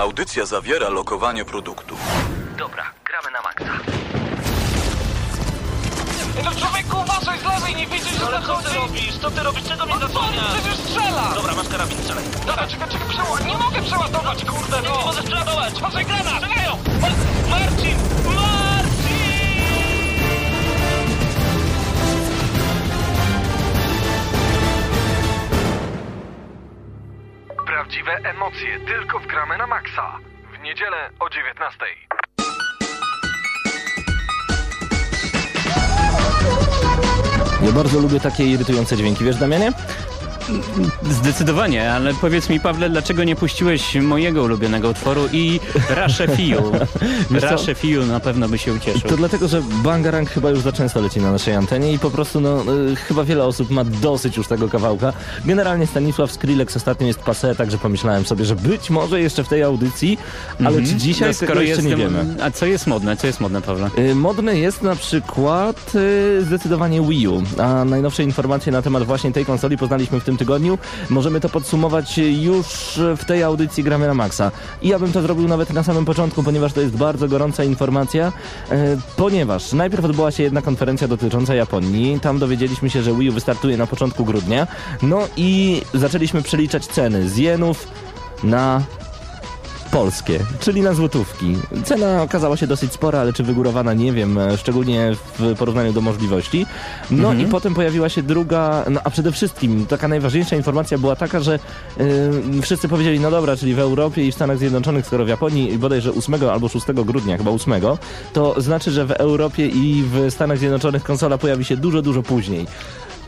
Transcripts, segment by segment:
Audycja zawiera lokowanie produktu. Dobra, gramy na maksa. No człowieku, uważaj z lewej, nie widzisz, że Ale co ty zachodzi? robisz? Co ty robisz? Czego mnie zasłaniasz? przecież strzela! Dobra, masz karabin, strzelaj. Dobra, czekaj, czekaj, przeła... nie mogę przeładować, kurde, Nie no! możesz przeładować! Może granat! Strzelają! Mar Marcin! Marcin! Prawdziwe emocje tylko w gramy na maksa. W niedzielę o 19. Ja bardzo lubię takie irytujące dźwięki, wiesz Damianie? Zdecydowanie, ale powiedz mi Pawle, dlaczego nie puściłeś mojego ulubionego utworu i Rasze Fiu? Rasze Fiu na pewno by się ucieszył. To dlatego, że Bangarang chyba już za często leci na naszej antenie i po prostu no, y, chyba wiele osób ma dosyć już tego kawałka. Generalnie Stanisław Skrillex ostatnio jest passé, także pomyślałem sobie, że być może jeszcze w tej audycji, ale Mhm. czy dzisiaj No, tego jeszcze nie wiemy. A co jest modne? Co jest modne, Pawle? Y, Modne jest na przykład y, zdecydowanie Wii U, a najnowsze informacje na temat właśnie tej konsoli poznaliśmy w tym tygodniu. Możemy to podsumować już w tej audycji Gramy na Maxa. I ja bym to zrobił nawet na samym początku, ponieważ to jest bardzo gorąca informacja, y, ponieważ najpierw odbyła się jedna konferencja dotycząca Japonii. Tam dowiedzieliśmy się, że Wii U wystartuje na początku grudnia. No i zaczęliśmy przeliczać ceny z jenów na polskie, czyli na złotówki. Cena okazała się dosyć spora, ale czy wygórowana, nie wiem, e, szczególnie w porównaniu do możliwości. No Mhm. i potem pojawiła się druga, no a przede wszystkim taka najważniejsza informacja była taka, że yy, wszyscy powiedzieli, no dobra, czyli w Europie i w Stanach Zjednoczonych, skoro w Japonii bodajże 8 albo 6 grudnia, chyba 8, to znaczy, że w Europie i w Stanach Zjednoczonych konsola pojawi się dużo, dużo później.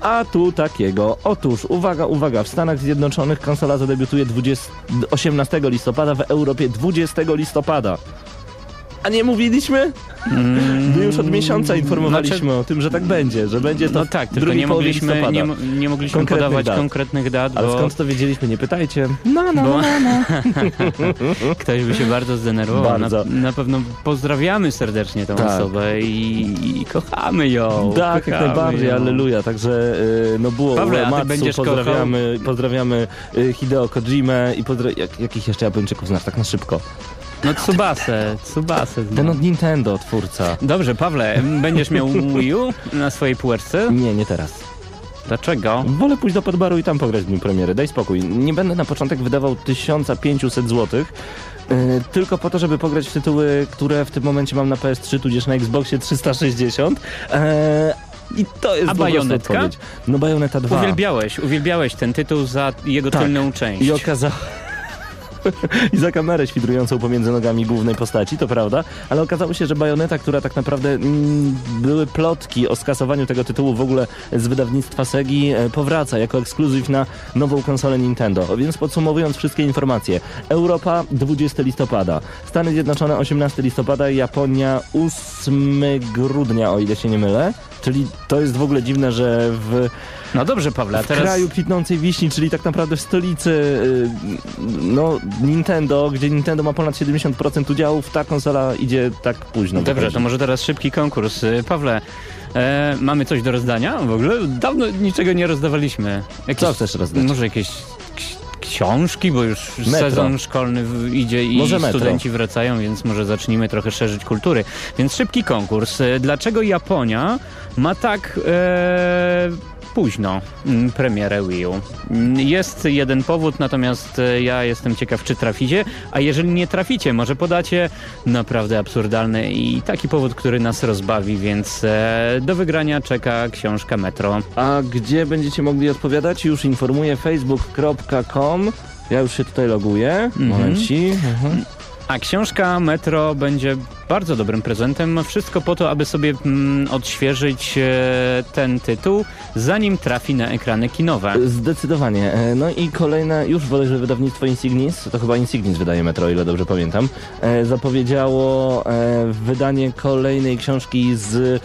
A tu takiego. Otóż, uwaga, uwaga, w Stanach Zjednoczonych konsola zadebiutuje 20, 18 listopada, w Europie 20 listopada. A nie mówiliśmy? My już od miesiąca informowaliśmy o tym, że tak będzie, że będzie to No tak, tylko nie mogliśmy, nie, nie mogliśmy Konkretnych podawać dat. konkretnych dat, Ale bo skąd to wiedzieliśmy? Nie pytajcie. No, no, Bo- no, no. ktoś by się bardzo zdenerwował. Bardzo. Na, na pewno pozdrawiamy serdecznie tą Tak. osobę i, i kochamy ją. Tak, jak kochamy najbardziej, ją. aleluja. Także y, no było Pawle, Uematsu, pozdrawiamy, pozdrawiamy y, Hideo Kojimę i pozdra- jak, jakich jeszcze Japończyków znasz tak na szybko? No Tsubasę, Tsubasę. Ten od Nintendo, twórca. Dobrze, Pawle, będziesz miał Wii U na swojej półeczce? Nie, nie teraz. Dlaczego? Wolę pójść do Podbaru i tam pograć w dniu premiery. Daj spokój. Nie będę na początek wydawał 1500 zł. Yy, tylko po to, żeby pograć w tytuły, które w tym momencie mam na PS3, tudzież na Xboxie 360. Eee, I to jest A Bajonetka? No Bajoneta 2. Uwielbiałeś, uwielbiałeś ten tytuł za jego Tak. tylną część. I okazało... I za kamerę świdrującą pomiędzy nogami głównej postaci, to prawda, ale okazało się, że Bajoneta, która tak naprawdę mm, były plotki o skasowaniu tego tytułu w ogóle z wydawnictwa Segi, e, powraca jako ekskluzyw na nową konsolę Nintendo. Więc podsumowując wszystkie informacje, Europa 20 listopada, Stany Zjednoczone 18 listopada, Japonia 8 grudnia, o ile się nie mylę. Czyli to jest w ogóle dziwne, że w No dobrze, Pawle, w teraz... kraju kwitnącej wiśni, czyli tak naprawdę w stolicy y, no, Nintendo, gdzie Nintendo ma ponad 70% udziałów, ta konsola idzie tak późno. Dobrze, wychodzi. to może teraz szybki konkurs. Y, Pawle, e, mamy coś do rozdania w ogóle? Dawno niczego nie rozdawaliśmy. Jakieś, Co chcesz rozdać? Może jakieś książki, bo już Metro. sezon szkolny idzie i Może metro. studenci wracają, więc może zacznijmy trochę szerzyć kultury. Więc szybki konkurs. E, Dlaczego Japonia ma tak e, późno mm, premierę Wii U? Mm, Jest jeden powód, natomiast e, ja jestem ciekaw, czy traficie, a jeżeli nie traficie, może podacie naprawdę absurdalny i taki powód, który nas rozbawi, więc e, do wygrania czeka książka Metro. A gdzie będziecie mogli odpowiadać? Już informuję facebook.com. Ja już się tutaj loguję. Mhm. Momenci. Mhm. A książka Metro będzie bardzo dobrym prezentem. Wszystko po to, aby sobie mm, odświeżyć e, ten tytuł, zanim trafi na ekrany kinowe. Zdecydowanie. E, No i kolejne, już bodajże wydawnictwo Insignis, to chyba Insignis wydaje Metro, ile dobrze pamiętam, e, zapowiedziało e, wydanie kolejnej książki z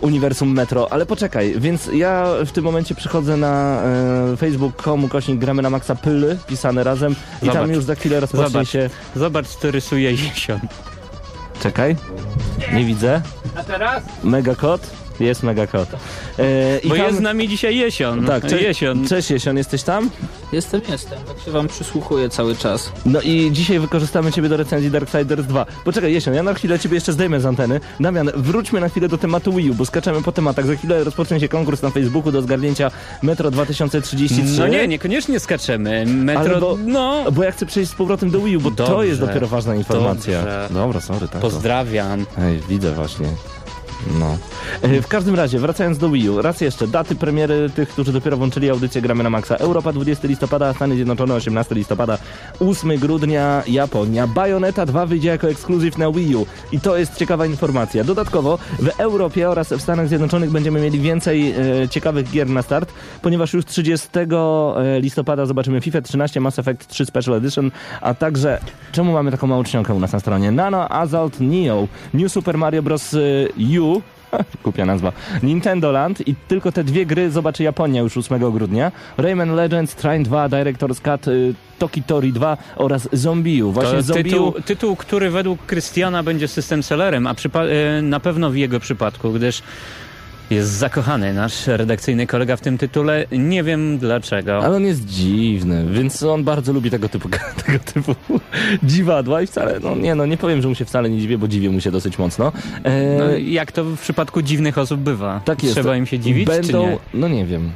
uniwersum Metro, ale poczekaj, więc ja w tym momencie przychodzę na e, facebook.com kośnik gramy na maksa pyly, pisane razem i Zobacz. tam już za chwilę rozpocznie Zobacz. się... Zobacz, co rysuje Jesion. Czekaj, nie widzę. A teraz? Mega kod. Jest mega kot. E, i Bo tam- jest z nami dzisiaj Jesion. Tak, cześć, Jesion. cześć Jesion, jesteś tam? Jestem, jestem. Tak się wam przysłuchuję cały czas. No i dzisiaj wykorzystamy Ciebie do recenzji Darksiders 2. Poczekaj, Jesion, ja na chwilę Ciebie jeszcze zdejmę z anteny. Damian, wróćmy na chwilę do tematu Wii U, bo skaczemy po tematach. Za chwilę rozpocznie się konkurs na Facebooku do zgarnięcia Metro 2033. No nie, niekoniecznie skaczemy. Metro, bo- no, Bo ja chcę przejść z powrotem do Wii U, bo to Dobrze, jest dopiero ważna informacja. dobrze. Dobra, sorry, tak. pozdrawiam. Ej, widzę właśnie. No. E, W każdym razie, wracając do Wii U, raz jeszcze, daty premiery tych, którzy dopiero włączyli audycję Gramy na Maxa. Europa 20 listopada, Stany Zjednoczone 18 listopada, 8 grudnia Japonia. Bayonetta 2 wyjdzie jako ekskluzyw na Wii U i to jest ciekawa informacja. Dodatkowo w Europie oraz w Stanach Zjednoczonych będziemy mieli więcej e, ciekawych gier na start, ponieważ już 30 e, listopada zobaczymy FIFA 13, Mass Effect 3 Special Edition, a także, czemu mamy taką małą czcionkę u nas na stronie? Nano Assault Neo, New Super Mario Bros. U, Kupia nazwa. Nintendo Land i tylko te dwie gry zobaczy Japonia już 8 grudnia. Rayman Legends, Trine 2, Director's Cut, y, Tokitori 2 oraz Zombiu. Właśnie To Zombiu... tytuł, tytuł, który według Krystiana będzie system sellerem, a e, na pewno w jego przypadku, gdyż jest zakochany nasz redakcyjny kolega w tym tytule. Nie wiem dlaczego. Ale on jest dziwny, więc on bardzo lubi tego typu, tego typu dziwadła i wcale, no nie no, nie powiem, że mu się wcale nie dziwię, bo dziwię mu się dosyć mocno. E, No, jak to w przypadku dziwnych osób bywa? tak jest. Trzeba im się dziwić, Będą, no nie wiem.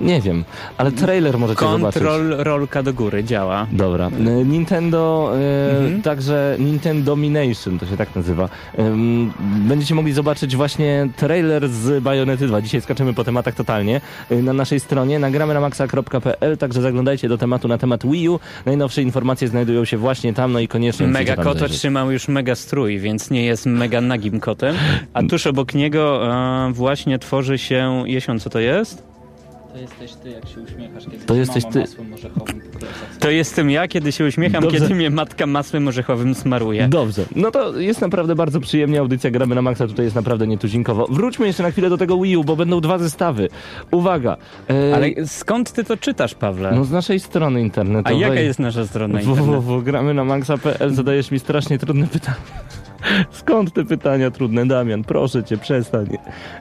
Nie wiem, ale trailer możecie zobaczyć. Kontrol rolka do góry działa. Dobra. E, Nintendo, e, Mhm. także Nintendo Domination, to się tak nazywa. Em, będziecie mogli zobaczyć właśnie trailer z Bayonety 2. Dzisiaj skaczemy po tematach totalnie. E, na naszej stronie nagramy na maxa.pl, także zaglądajcie do tematu na temat Wii U. Najnowsze informacje znajdują się właśnie tam, no i koniecznie Mega kot otrzymał już mega strój, więc nie jest mega nagim kotem. A tuż obok niego e, właśnie tworzy się... Jesion, co to jest? To jesteś ty, jak się uśmiechasz, kiedy To jesteś ty. masłem orzechowym po plecach. To jestem ja, kiedy się uśmiecham, Dobrze. kiedy mnie matka masłem orzechowym smaruje. Dobrze, no to jest naprawdę bardzo przyjemnie, audycja Gramy na Maxa tutaj jest naprawdę nietuzinkowo. Wróćmy jeszcze na chwilę do tego Wii U, bo będą dwa zestawy. Uwaga. e, Ale skąd ty to czytasz, Pawle? No z naszej strony A internetowej. jaka jest nasza strona internetowa? www.gramy na maxa.pl zadajesz mi strasznie trudne pytania. Skąd te pytania trudne, Damian? Proszę cię, przestań.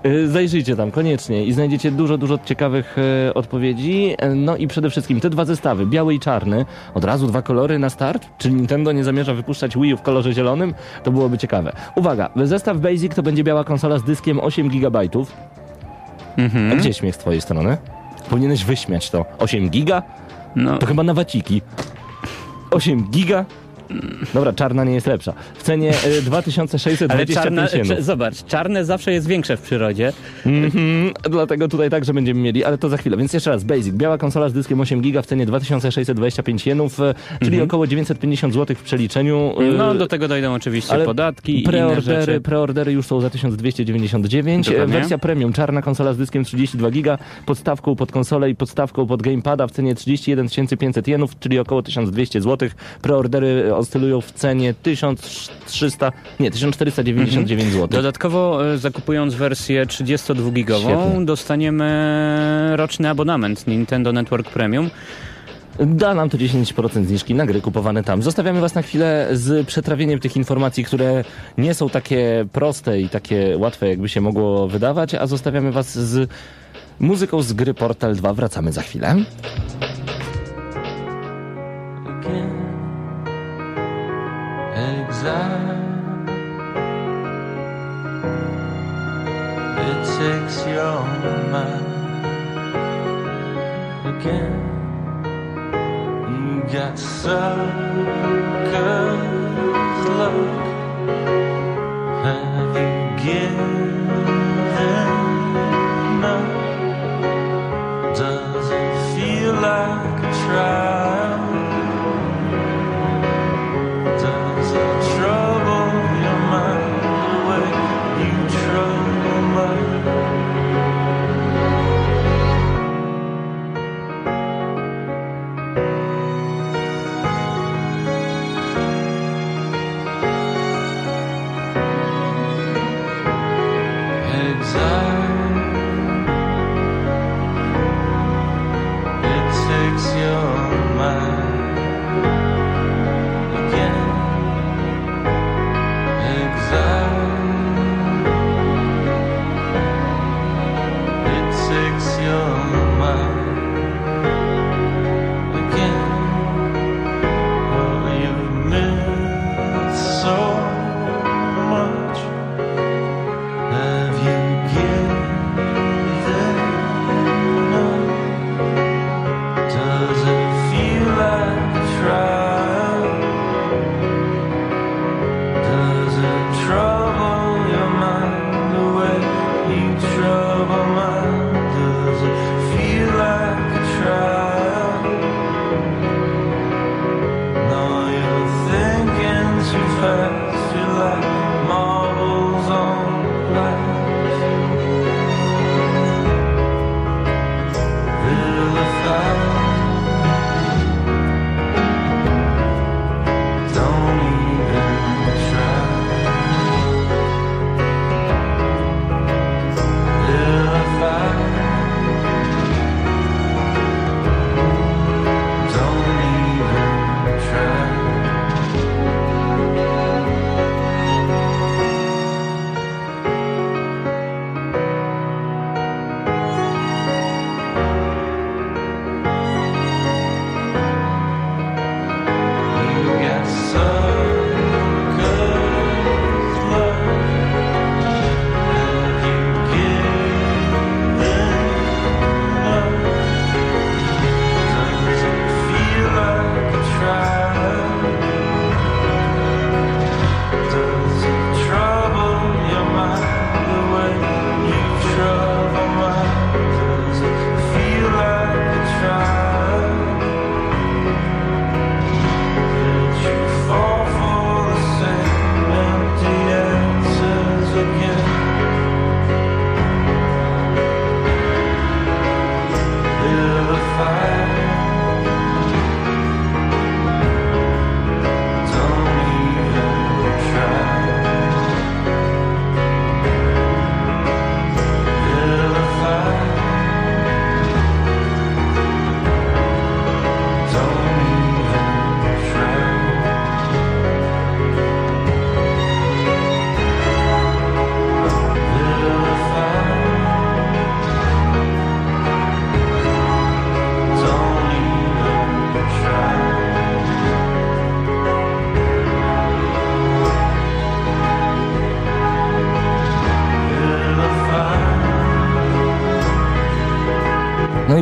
E, Zajrzyjcie tam koniecznie i znajdziecie dużo, dużo ciekawych e, odpowiedzi. No i przede wszystkim te dwa zestawy, biały i czarny, od razu dwa kolory na start. Czy Nintendo nie zamierza wypuszczać Wii U w kolorze zielonym? To byłoby ciekawe. Uwaga, zestaw Basic to będzie biała konsola z dyskiem 8 GB. A Mhm. gdzie śmiech z twojej strony? Powinieneś wyśmiać to. 8 giga? No, To chyba na waciki. 8 giga? Dobra, czarna nie jest lepsza. W cenie y, ale 2625 czarne, jenów. cze- zobacz, czarne zawsze jest większe w przyrodzie. Mhm, dlatego tutaj także będziemy mieli, ale to za chwilę. Więc jeszcze raz, Basic. Biała konsola z dyskiem 8 giga w cenie 2625 jenów, e, czyli około 950 zł w przeliczeniu. e. No, do tego dojdą oczywiście ale podatki Preordery, preordery już są za 1299. E, Dokładnie. Wersja premium, czarna konsola z dyskiem 32 giga, podstawką pod konsolę i podstawką pod gamepada w cenie 31 500 jenów, czyli około 1200 zł. Preordery oscylują w cenie 1300, nie, 1499 zł. Dodatkowo e, zakupując wersję 32-gigową Świetnie. dostaniemy roczny abonament Nintendo Network Premium. Da nam to 10% zniżki na gry kupowane tam. Zostawiamy Was na chwilę z przetrawieniem tych informacji, które nie są takie proste i takie łatwe, jakby się mogło wydawać, a zostawiamy Was z muzyką z gry Portal 2. Wracamy za chwilę. Exile. It takes your mind again. You got suckers look. Have you given up? Does it feel like a trial?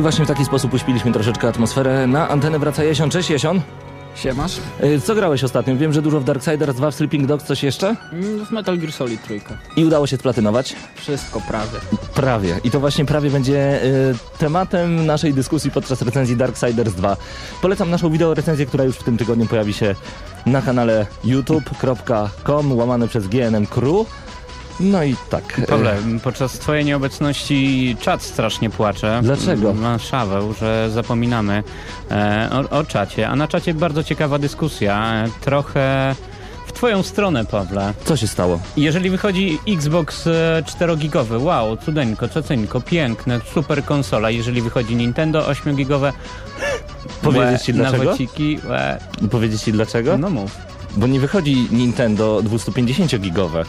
Właśnie w taki sposób uśpiliśmy troszeczkę atmosferę. Na antenę wraca Jesion. Cześć Jesion. Siemasz? Y, Co grałeś ostatnio? Wiem, że dużo w Darksiders 2, w Sleeping Dogs, coś jeszcze? Mm, W Metal Gear Solid trójka. I udało się splatynować? Wszystko prawie. Prawie. I to właśnie prawie będzie y, tematem naszej dyskusji podczas recenzji Darksiders 2. Polecam naszą wideo recenzję, która już w tym tygodniu pojawi się na kanale youtube.com łamane przez GNM Crew. No i tak. y, Pawle, podczas twojej nieobecności czat strasznie płacze. Dlaczego? Ma szaweł, że zapominamy e, o, o czacie. A na czacie bardzo ciekawa dyskusja. E, Trochę w twoją stronę, Pawle. Co się stało? Jeżeli wychodzi Xbox e, 4-gigowy, wow, cudeńko, caceńko, piękne, super konsola. Jeżeli wychodzi Nintendo 8-gigowe, Powiedzieć ci dlaczego? Nawociki. Powiedzieć ci dlaczego? No mów. Bo nie wychodzi Nintendo 250-gigowe.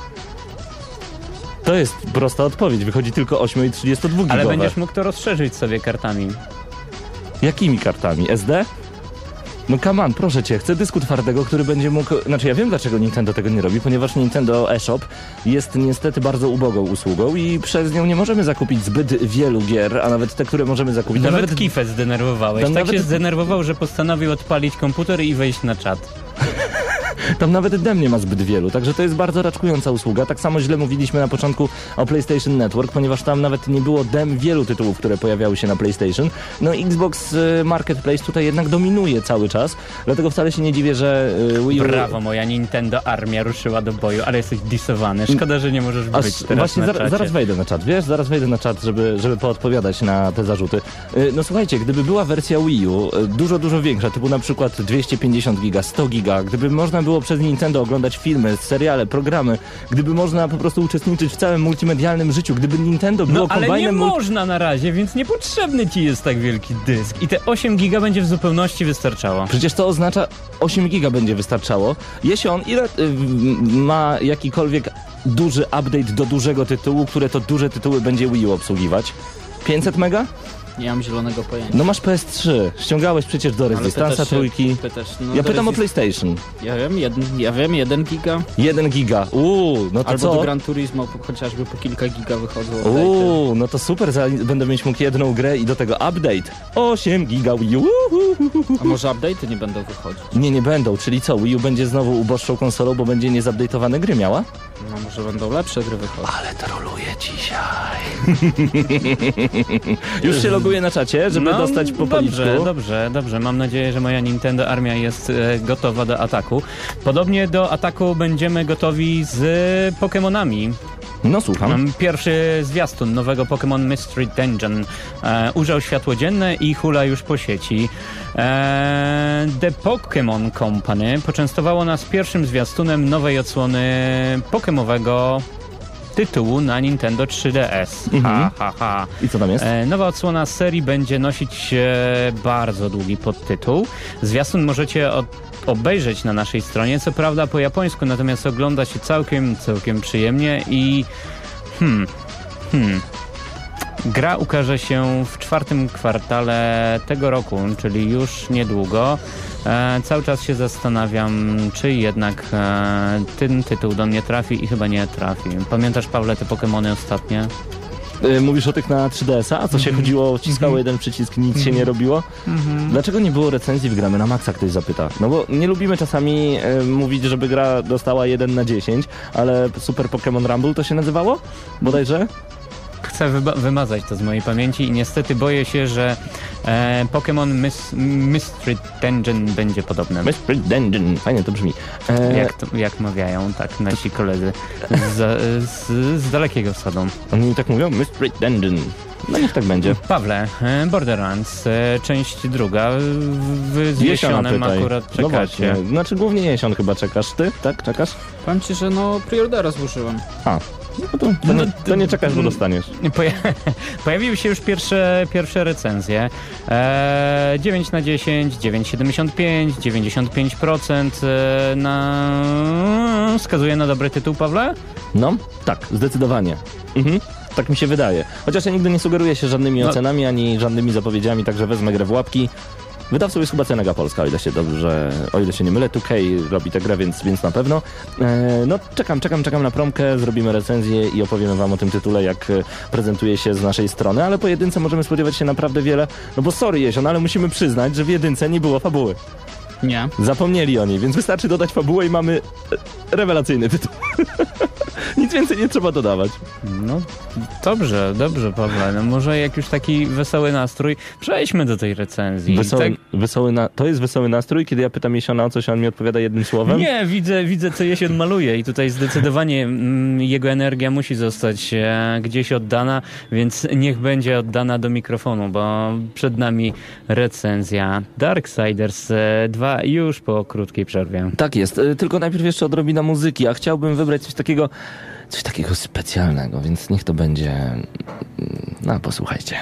To jest prosta odpowiedź. Wychodzi tylko 8 i 32 gigowe. Ale będziesz mógł to rozszerzyć sobie kartami. Jakimi kartami? SD? No come on, proszę cię, chcę dysku twardego, który będzie mógł... Znaczy ja wiem dlaczego Nintendo tego nie robi, ponieważ Nintendo eShop jest niestety bardzo ubogą usługą i przez nią nie możemy zakupić zbyt wielu gier, a nawet te, które możemy zakupić... to Nawet, Kifę zdenerwowałeś. Tak nawet- się zdenerwował, że postanowił odpalić komputer i wejść na czat. Tam nawet dem nie ma zbyt wielu, także to jest bardzo raczkująca usługa. Tak samo źle mówiliśmy na początku o PlayStation Network, ponieważ tam nawet nie było dem wielu tytułów, które pojawiały się na PlayStation. No Xbox y, Marketplace tutaj jednak dominuje cały czas, dlatego wcale się nie dziwię, że y, Wii U... Brawo, moja Nintendo armia ruszyła do boju, ale jesteś disowany. Szkoda, że nie możesz Aż być teraz właśnie na zar- czacie. zaraz wejdę na czat, wiesz? Zaraz wejdę na czat, żeby, żeby poodpowiadać na te zarzuty. Y, No słuchajcie, gdyby była wersja Wii U dużo, dużo większa, typu na przykład 250 giga, 100 giga, gdyby można było przez Nintendo oglądać filmy, seriale, programy, gdyby można po prostu uczestniczyć w całym multimedialnym życiu, gdyby Nintendo było No ale nie można na razie, więc niepotrzebny ci jest tak wielki dysk. I te 8 giga będzie w zupełności wystarczało. Przecież to oznacza 8 giga będzie wystarczało. Jeśli on ile y, ma jakikolwiek duży update do dużego tytułu, które to duże tytuły będzie Wii U obsługiwać? 500 mega? Nie mam zielonego pojęcia. No masz PS3, ściągałeś przecież do Resistance'a trójki. Pytasz, no Ja do pytam o PlayStation. Ja wiem, jeden, ja wiem, jeden giga. 1 giga. Uuu, no to Albo do co? Gran Turismo po- chociażby po kilka giga wychodzą. Uuu, no to super, będę mieć mógł jedną grę i do tego update. 8 giga Wii U. A może update'y nie będą wychodzić? Nie, nie będą, czyli co, Wii U będzie znowu uboższą konsolą, bo będzie niezupdate'owane gry miała? No może będą lepsze gry wychodzić. Ale troluję dzisiaj. Już się loguję na czacie, żeby no, dostać po policzku. Dobrze, dobrze, dobrze. Mam nadzieję, że moja Nintendo armia jest e, gotowa do ataku. Podobnie do ataku będziemy gotowi z Pokémonami. No słucham. Mam pierwszy zwiastun nowego Pokémon Mystery Dungeon. E, światło dzienne i hula już po sieci. E, The Pokémon Company poczęstowało nas pierwszym zwiastunem nowej odsłony pokemowego tytułu na Nintendo 3DS. Mhm. Ha, ha, ha. I co tam jest? E, Nowa odsłona serii będzie nosić e, bardzo długi podtytuł. Zwiastun możecie od, obejrzeć na naszej stronie, co prawda po japońsku, natomiast ogląda się całkiem, całkiem przyjemnie i hmm, hmm. Gra ukaże się w czwartym kwartale tego roku, czyli już niedługo. E, cały czas się zastanawiam, czy jednak e, ten tytuł do mnie trafi i chyba nie trafi. Pamiętasz, Pawle, te Pokémony ostatnie? Y, Mówisz o tych na 3DS-a? A co się chodziło, wciskało jeden przycisk, nic się nie robiło? Dlaczego nie było recenzji w gramy na maksa, ktoś zapyta? No bo nie lubimy czasami y, mówić, żeby gra dostała 1 na 10, ale Super Pokémon Rumble to się nazywało? Bodajże? Chcę wyba- wymazać to z mojej pamięci i niestety boję się, że e, Pokémon Mys- Mystery Dungeon będzie podobny. Mystery Dungeon. Fajnie to brzmi. E, Jak, to, jak mawiają tak nasi koledzy z, z, z dalekiego wschodu. Oni tak mówią? Mystery Dungeon. No niech tak będzie. Pawle, e, Borderlands, e, część druga, w- w- z jesionem akurat No czekacie. właśnie. Znaczy głównie jesion chyba czekasz. Ty? Tak? Czekasz? Powiem ci, że no preordera złożyłem. A. No to, nie, to nie czekasz, bo dostaniesz. Poja- pojawiły się już pierwsze, pierwsze recenzje. E, 9 na 10, 9,75, 95% e, na... wskazuje na dobry tytuł, Pawle? No, tak, zdecydowanie. Mhm. Tak mi się wydaje. Chociaż ja nigdy nie sugeruję się żadnymi No. ocenami, ani żadnymi zapowiedziami, także wezmę grę w łapki Wydawcą jest chyba Cenega Polska, o ile się dobrze, o ile się nie mylę. 2K robi tę grę, więc, więc na pewno. E, no czekam, czekam, czekam na promkę, zrobimy recenzję i opowiemy wam o tym tytule, jak e, prezentuje się z naszej strony, ale po jedynce możemy spodziewać się naprawdę wiele, no bo sorry Jesion, ale musimy przyznać, że w jedynce nie było fabuły. Nie. Zapomnieli o niej, więc wystarczy dodać fabułę i mamy e, rewelacyjny tytuł. Nic więcej nie trzeba dodawać. No dobrze, dobrze Pawle. No może jak już taki wesoły nastrój, przejdźmy do tej recenzji. Wesoły, Tak, wesoły na, to jest wesoły nastrój, kiedy ja pytam Jesiona o coś, a on mi odpowiada jednym słowem. Nie, widzę, widzę co Jesion maluje i tutaj zdecydowanie mm, jego energia musi zostać e, gdzieś oddana, więc niech będzie oddana do mikrofonu, bo przed nami recenzja Darksiders e, 2 już po krótkiej przerwie. Tak jest, y, tylko najpierw jeszcze odrobina muzyki, a chciałbym wybrać coś takiego, coś takiego specjalnego, więc niech to będzie... mm, No, posłuchajcie.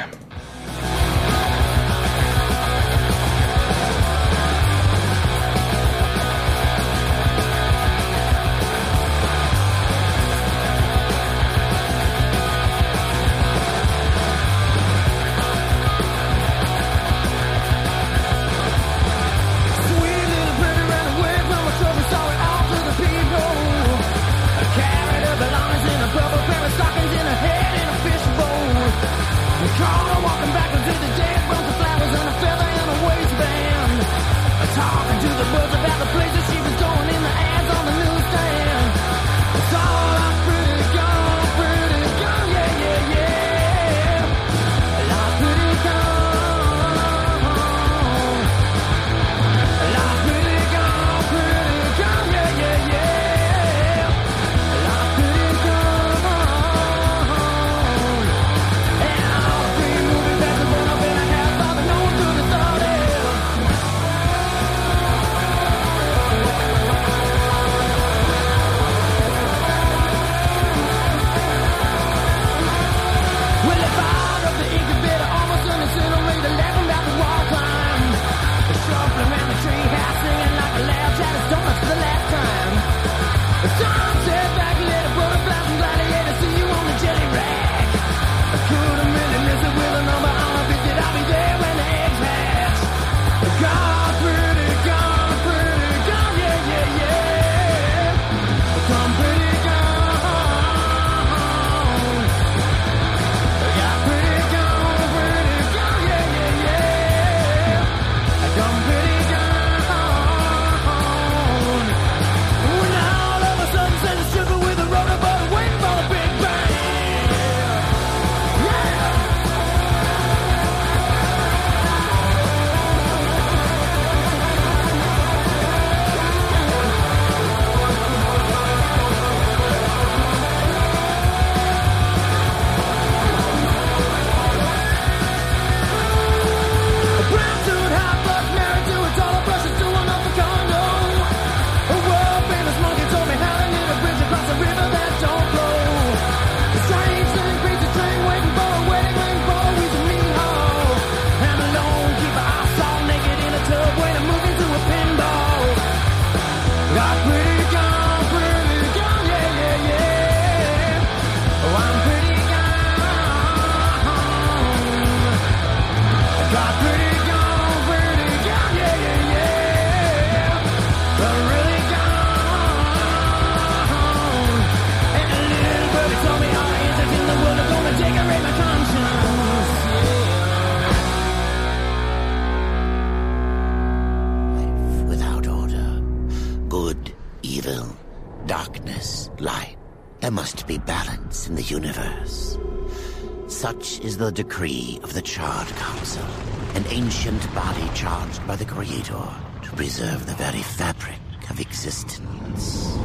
The decree of the Charred Council, an ancient body charged by the Creator to preserve the very fabric of existence.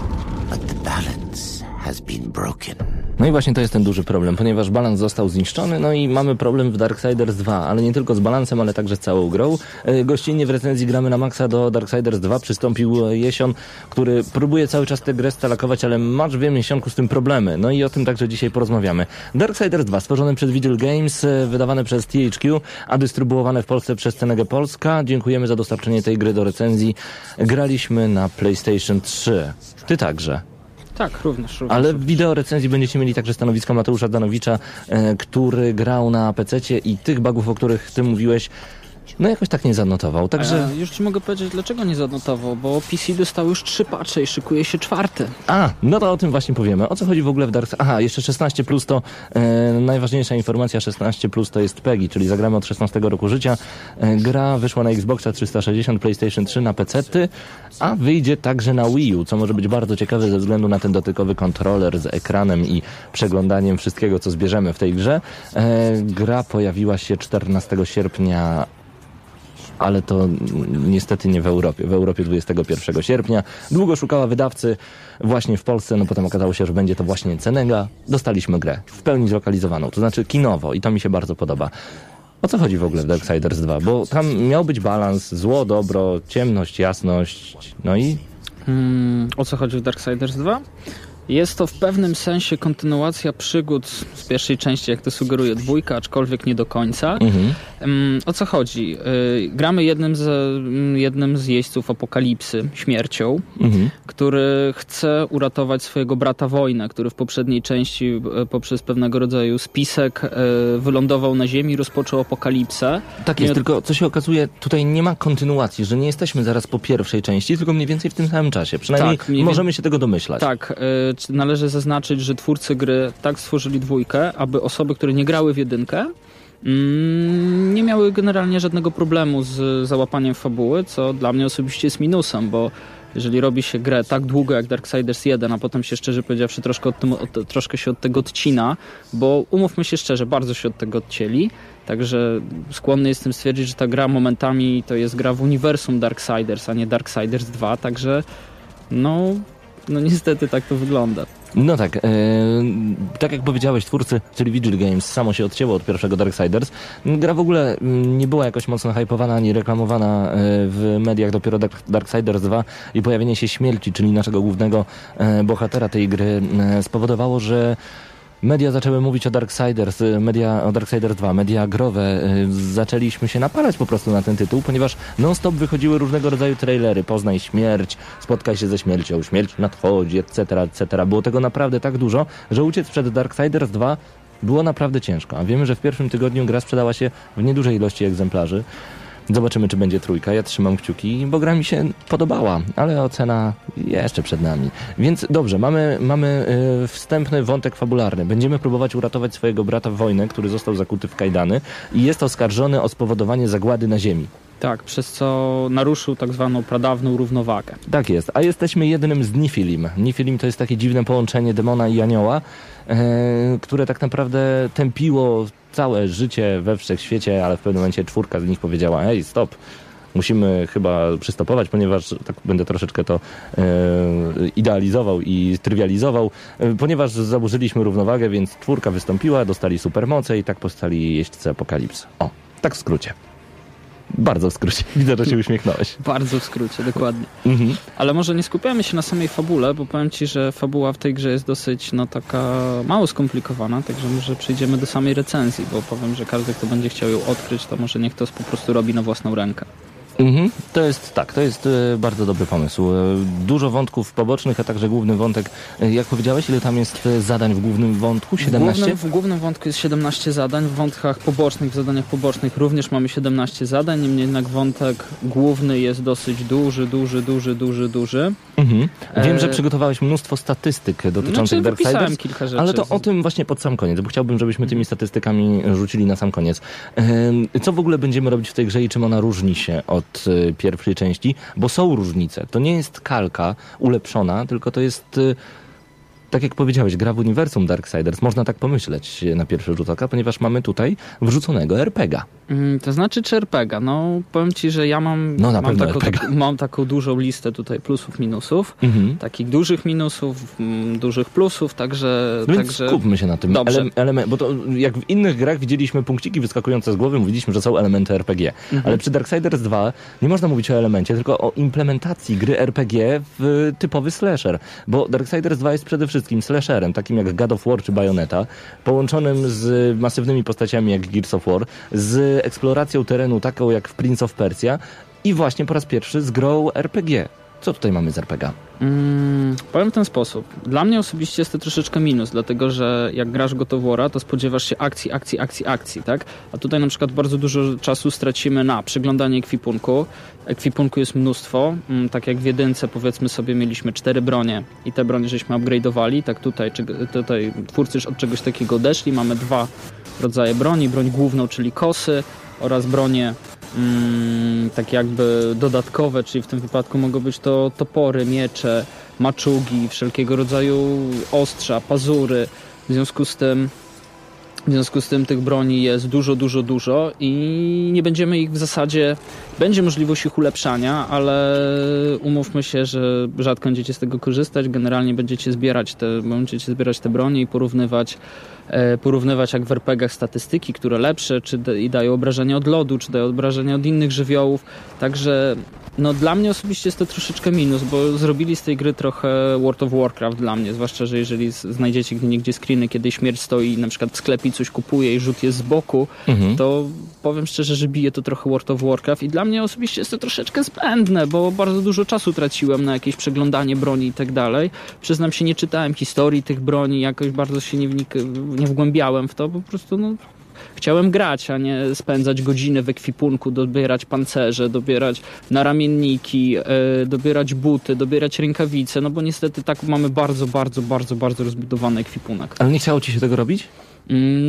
But the balance has been broken. No i właśnie to jest ten duży problem, ponieważ balans został zniszczony, no i mamy problem w Darksiders 2, ale nie tylko z balansem, ale także z całą grą. E, Gościnnie w recenzji gramy na maksa do Darksiders 2 przystąpił Jesion, który próbuje cały czas tę grę stalakować, ale masz wiem Jesionku z tym problemy. No i o tym także dzisiaj porozmawiamy. Darksiders 2 stworzony przez Vigil Games, e, wydawane przez THQ, a dystrybuowane w Polsce przez Cenegę Polska. Dziękujemy za dostarczenie tej gry do recenzji. Graliśmy na PlayStation 3. Ty także. Tak, również. również. Ale w wideo recenzji będziecie mieli także stanowisko Mateusza Danowicza, e, który grał na PC i tych bugów, o których ty mówiłeś, No jakoś tak nie zanotował, także... Także już ci mogę powiedzieć, dlaczego nie zanotował, bo PC dostał już trzy patche i szykuje się czwarty. A, no to o tym właśnie powiemy. O co chodzi w ogóle w Dark Aha, jeszcze 16 plus to e, najważniejsza informacja 16 plus to jest PEGI, czyli zagramy od 16 roku życia. E, gra wyszła na Xboxa 360, PlayStation 3, na PC, a wyjdzie także na Wii U, co może być bardzo ciekawe ze względu na ten dotykowy kontroler z ekranem i przeglądaniem wszystkiego, co zbierzemy w tej grze. E, gra pojawiła się 14 sierpnia ale to niestety nie w Europie. W Europie 21 sierpnia. Długo szukała wydawcy właśnie w Polsce, no potem okazało się, że będzie to właśnie Cenega. Dostaliśmy grę w pełni zlokalizowaną, to znaczy kinowo i to mi się bardzo podoba. O co chodzi w ogóle w Darksiders 2? Bo tam miał być balans, zło, dobro, ciemność, jasność, no i Hmm, o co chodzi w Darksiders 2? Jest to w pewnym sensie kontynuacja przygód z pierwszej części, jak to sugeruje dwójka, aczkolwiek nie do końca. mhm. O co chodzi? Y, Gramy jednym z, mm, jednym z jeźdźców apokalipsy, śmiercią, Mhm. który chce uratować swojego brata wojnę, który w poprzedniej części e, poprzez pewnego rodzaju spisek e, wylądował na ziemi rozpoczął apokalipsę. Tak jest, Nie- tylko co się okazuje, tutaj nie ma kontynuacji, że nie jesteśmy zaraz po pierwszej części, tylko mniej więcej w tym samym czasie. Przynajmniej Tak, możemy się tego domyślać. Tak, należy zaznaczyć, że twórcy gry tak stworzyli dwójkę, aby osoby, które nie grały w jedynkę, mm, nie miały generalnie żadnego problemu z załapaniem fabuły, co dla mnie osobiście jest minusem, bo jeżeli robi się grę tak długo jak Darksiders 1, a potem się szczerze powiedziawszy troszkę, od tym, od, troszkę się od tego odcina, bo umówmy się szczerze, bardzo się od tego odcięli, także skłonny jestem stwierdzić, że ta gra momentami to jest gra w uniwersum Darksiders, a nie Darksiders 2, także no, no niestety tak to wygląda. No tak, e, tak jak powiedziałeś, twórcy, czyli Vigil Games, samo się odcięło od pierwszego Darksiders. Gra w ogóle mm, nie była jakoś mocno hypowana ani reklamowana e, w mediach dopiero Dark, Darksiders 2 i pojawienie się śmierci, czyli naszego głównego e, bohatera tej gry spowodowało, że Media zaczęły mówić o Darksiders, y, media, o Darksiders 2, media growe. y, Zaczęliśmy się napalać po prostu na ten tytuł, ponieważ non-stop wychodziły różnego rodzaju trailery. Poznaj śmierć, spotkaj się ze śmiercią, śmierć nadchodzi, etc., etc. Było tego naprawdę tak dużo, że uciec przed Darksiders 2 było naprawdę ciężko. A wiemy, że w pierwszym tygodniu gra sprzedała się w niedużej ilości egzemplarzy. Zobaczymy, czy będzie trójka. Ja trzymam kciuki, bo gra mi się podobała, ale ocena jeszcze przed nami. Więc dobrze, mamy, mamy y, wstępny wątek fabularny. Będziemy próbować uratować swojego brata w wojnę, który został zakuty w kajdany i jest oskarżony o spowodowanie zagłady na ziemi. Tak, przez co naruszył tak zwaną pradawną równowagę. Tak jest, a jesteśmy jednym z Nifilim. Nifilim to jest takie dziwne połączenie demona i anioła, e, które tak naprawdę tępiło całe życie we wszechświecie, ale w pewnym momencie czwórka z nich powiedziała, hej, stop, musimy chyba przystopować, ponieważ tak będę troszeczkę to e, idealizował i trywializował, e, ponieważ zaburzyliśmy równowagę, więc czwórka wystąpiła, dostali supermoce i tak powstali jeźdźcy apokalipsy. O, tak w skrócie. Bardzo w skrócie. Widzę, że się uśmiechnąłeś. Bardzo w skrócie, dokładnie. Mhm. Ale może nie skupiamy się na samej fabule, bo powiem Ci, że fabuła w tej grze jest dosyć no taka mało skomplikowana, także może przejdziemy do samej recenzji, bo powiem, że każdy, kto będzie chciał ją odkryć, to może niech to po prostu robi na własną rękę. Mhm. To jest tak, to jest e, bardzo dobry pomysł. E, dużo wątków pobocznych, a także główny wątek. E, jak powiedziałeś, ile tam jest zadań w głównym wątku? W 17? głównym, w głównym wątku jest 17 zadań, w wątkach pobocznych, w zadaniach pobocznych również mamy 17 zadań, niemniej jednak wątek główny jest dosyć duży, duży, duży, duży, duży. Mhm. Wiem, że przygotowałeś mnóstwo statystyk dotyczących Znaczy, Darksiders. kilka rzeczy. Ale to o tym właśnie pod sam koniec, bo chciałbym, żebyśmy tymi statystykami rzucili na sam koniec. Co w ogóle będziemy robić w tej grze i czym ona różni się od e, pierwszej części? Bo są różnice. To nie jest kalka ulepszona, tylko to jest, e, tak jak powiedziałeś, gra w uniwersum Darksiders. Można tak pomyśleć na pierwszy rzut oka, ponieważ mamy tutaj wrzuconego RPGa. Mm, To znaczy czy RPG? No powiem ci, że ja mam, No, mam, taką, taką, mam taką dużą listę tutaj plusów, minusów. Mhm. Takich dużych minusów, mm, dużych plusów, także... No także... skupmy się na tym. Dobrze. Ele- bo to jak w innych grach widzieliśmy punkciki wyskakujące z głowy, mówiliśmy, że są elementy RPG. Mhm. Ale przy Darksiders 2 nie można mówić o elemencie, tylko o implementacji gry RPG w typowy slasher. Bo Darksiders 2 jest przede wszystkim slasherem, takim jak God of War czy Bayonetta, połączonym z masywnymi postaciami jak Gears of War, z eksploracją terenu taką jak w Prince of Persia i właśnie po raz pierwszy z grą RPG. Co tutaj mamy z RPG? Mm, powiem w ten sposób. Dla mnie osobiście jest to troszeczkę minus, dlatego że jak grasz War'a, to spodziewasz się akcji, akcji, akcji, akcji, tak? A tutaj na przykład bardzo dużo czasu stracimy na przeglądanie ekwipunku. Ekwipunku jest mnóstwo. Mm, Tak jak w jedynce powiedzmy sobie mieliśmy cztery bronie i te bronie żeśmy upgrade'owali, tak tutaj, czy, tutaj twórcy już od czegoś takiego odeszli. Mamy dwa rodzaje broni. Broń główną, czyli kosy oraz bronie tak jakby dodatkowe, czyli w tym wypadku mogą być to topory, miecze, maczugi, wszelkiego rodzaju ostrza, pazury. W związku z tym w związku z tym tych broni jest dużo, dużo, dużo i nie będziemy ich w zasadzie, będzie możliwość ich ulepszania, ale umówmy się, że rzadko będziecie z tego korzystać. Generalnie będziecie zbierać te, będziecie zbierać te bronie i porównywać, porównywać jak w RPGach statystyki, które lepsze, czy i dają obrażenia od lodu, czy dają obrażenia od innych żywiołów. Także no dla mnie osobiście jest to troszeczkę minus, bo zrobili z tej gry trochę World of Warcraft dla mnie, zwłaszcza, że jeżeli znajdziecie gdzie niegdzie screeny, kiedy śmierć stoi na przykład w sklepie i coś kupuje i rzut jest z boku, Mhm. to powiem szczerze, że bije to trochę World of Warcraft i dla mnie osobiście jest to troszeczkę zbędne, bo bardzo dużo czasu traciłem na jakieś przeglądanie broni i tak dalej. Przyznam się, nie czytałem historii tych broni, jakoś bardzo się nie, wnik- nie wgłębiałem w to, po prostu no, Chciałem grać, a nie spędzać godziny w ekwipunku, dobierać pancerze, dobierać naramienniki, e, dobierać buty, dobierać rękawice, no bo niestety tak mamy bardzo, bardzo, bardzo, bardzo rozbudowany ekwipunek. Ale nie chciało ci się tego robić?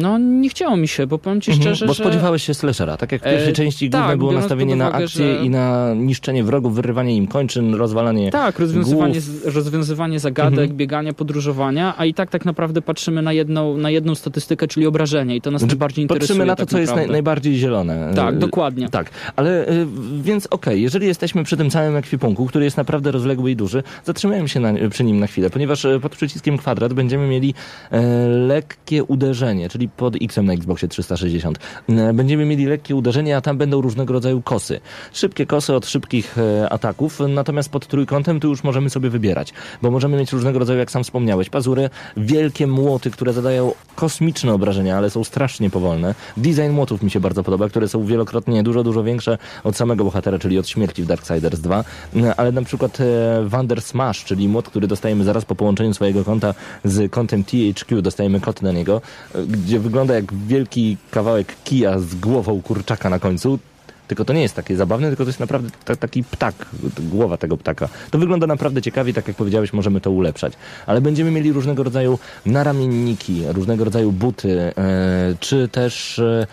No nie chciało mi się, bo powiem ci szczerze, Mhm, Bo spodziewałeś się slashera, tak jak w pierwszej E, części tak, główne było nastawienie pod na uwagę, akcję że- i na niszczenie wrogów, wyrywanie im kończyn, rozwalanie Tak, rozwiązywanie, głów. rozwiązywanie zagadek, Mhm. bieganie, podróżowania, a i tak tak naprawdę patrzymy na jedną, na jedną statystykę, czyli obrażenie i to nas najbardziej interesuje. Patrzymy na to, tak co jest naj, naprawdę. najbardziej zielone. Tak, Y, dokładnie. Tak, ale y, więc okej, jeżeli jesteśmy przy tym całym ekwipunku, który jest naprawdę rozległy i duży, zatrzymajmy się na, przy nim na chwilę, ponieważ y, pod przyciskiem kwadrat będziemy mieli e, lekkie uderzenie, czyli pod X na Xboxie 360. E, będziemy mieli lekkie uderzenie, a tam będą różnego rodzaju kosy. Szybkie kosy od szybkich e, ataków, natomiast pod trójkątem tu już możemy sobie wybierać, bo możemy mieć różnego rodzaju, jak sam wspomniałeś, pazury, wielkie młoty, które zadają kosmiczne obrażenia, ale są strasznie powolne. Design młotów mi się bardzo podoba, które są wielokrotnie dużo, dużo większe od samego bohatera, czyli od śmierci w Darksiders 2, Mm, ale na przykład e, Wander Smash, czyli młot, który dostajemy zaraz po połączeniu swojego konta z kontem THQ, dostajemy kod na niego, e, gdzie wygląda jak wielki kawałek kija z głową kurczaka na końcu. Tylko to nie jest takie zabawne, tylko to jest naprawdę ta, taki ptak, głowa tego ptaka. To wygląda naprawdę ciekawie, tak jak powiedziałeś, możemy to ulepszać. Ale będziemy mieli różnego rodzaju naramienniki, różnego rodzaju buty, e, czy też e,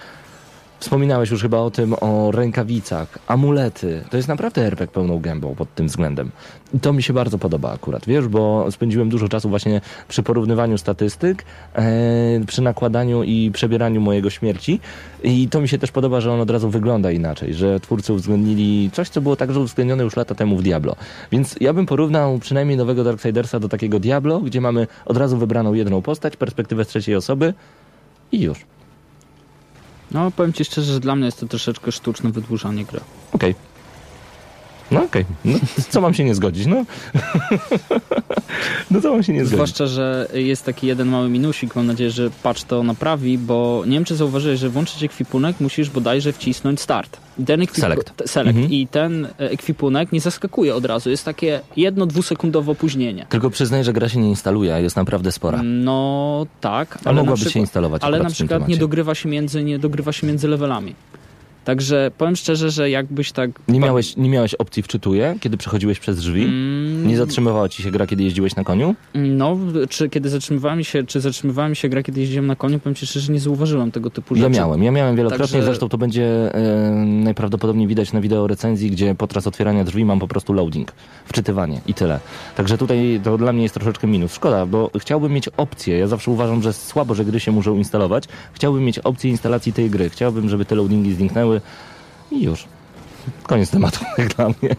wspominałeś już chyba o tym, o rękawicach, amulety. To jest naprawdę RPG pełną gębą pod tym względem. I to mi się bardzo podoba akurat, wiesz, bo spędziłem dużo czasu właśnie przy porównywaniu statystyk, e, przy nakładaniu i przebieraniu mojego śmierci i to mi się też podoba, że on od razu wygląda inaczej, że twórcy uwzględnili coś, co było także uwzględnione już lata temu w Diablo. Więc ja bym porównał przynajmniej nowego Darksidersa do takiego Diablo, gdzie mamy od razu wybraną jedną postać, perspektywę z trzeciej osoby i już. No powiem ci szczerze, że dla mnie jest to troszeczkę sztuczne wydłużanie gry. Okej. No okej. No, co mam się nie zgodzić? No. no co mam się nie zgodzić? Zwłaszcza, że jest taki jeden mały minusik, mam nadzieję, że patch to naprawi, bo nie wiem, czy zauważyłeś, że włączyć ekwipunek musisz bodajże wcisnąć start. I ten ekwipu- Select. select. Mhm. I ten e, ekwipunek nie zaskakuje od razu. Jest takie jedno, dwusekundowe opóźnienie. Tylko przyznaj, że gra się nie instaluje, a jest naprawdę spora. No tak, A ale mogłaby się przykład, instalować ale na przykład nie dogrywa się między, nie dogrywa się między levelami. Także powiem szczerze, że jakbyś tak... Nie miałeś, nie miałeś opcji wczytuje, kiedy przechodziłeś przez drzwi? Mm, Nie zatrzymywała ci się gra, kiedy jeździłeś na koniu? No, czy kiedy zatrzymywałem się, czy zatrzymywałem się gra, kiedy jeździłem na koniu, powiem ci szczerze, nie zauważyłem tego typu Ja rzeczy. miałem, ja miałem wielokrotnie, Także- zresztą to będzie e, najprawdopodobniej widać na wideo recenzji, gdzie podczas otwierania drzwi mam po prostu loading, wczytywanie i tyle. Także tutaj to dla mnie jest troszeczkę minus. Szkoda, bo chciałbym mieć opcję, ja zawsze uważam, że słabo, że gry się muszą instalować, chciałbym mieć opcję instalacji tej gry, chciałbym, żeby te loadingi zniknęły i już. Koniec tematu, dla mnie.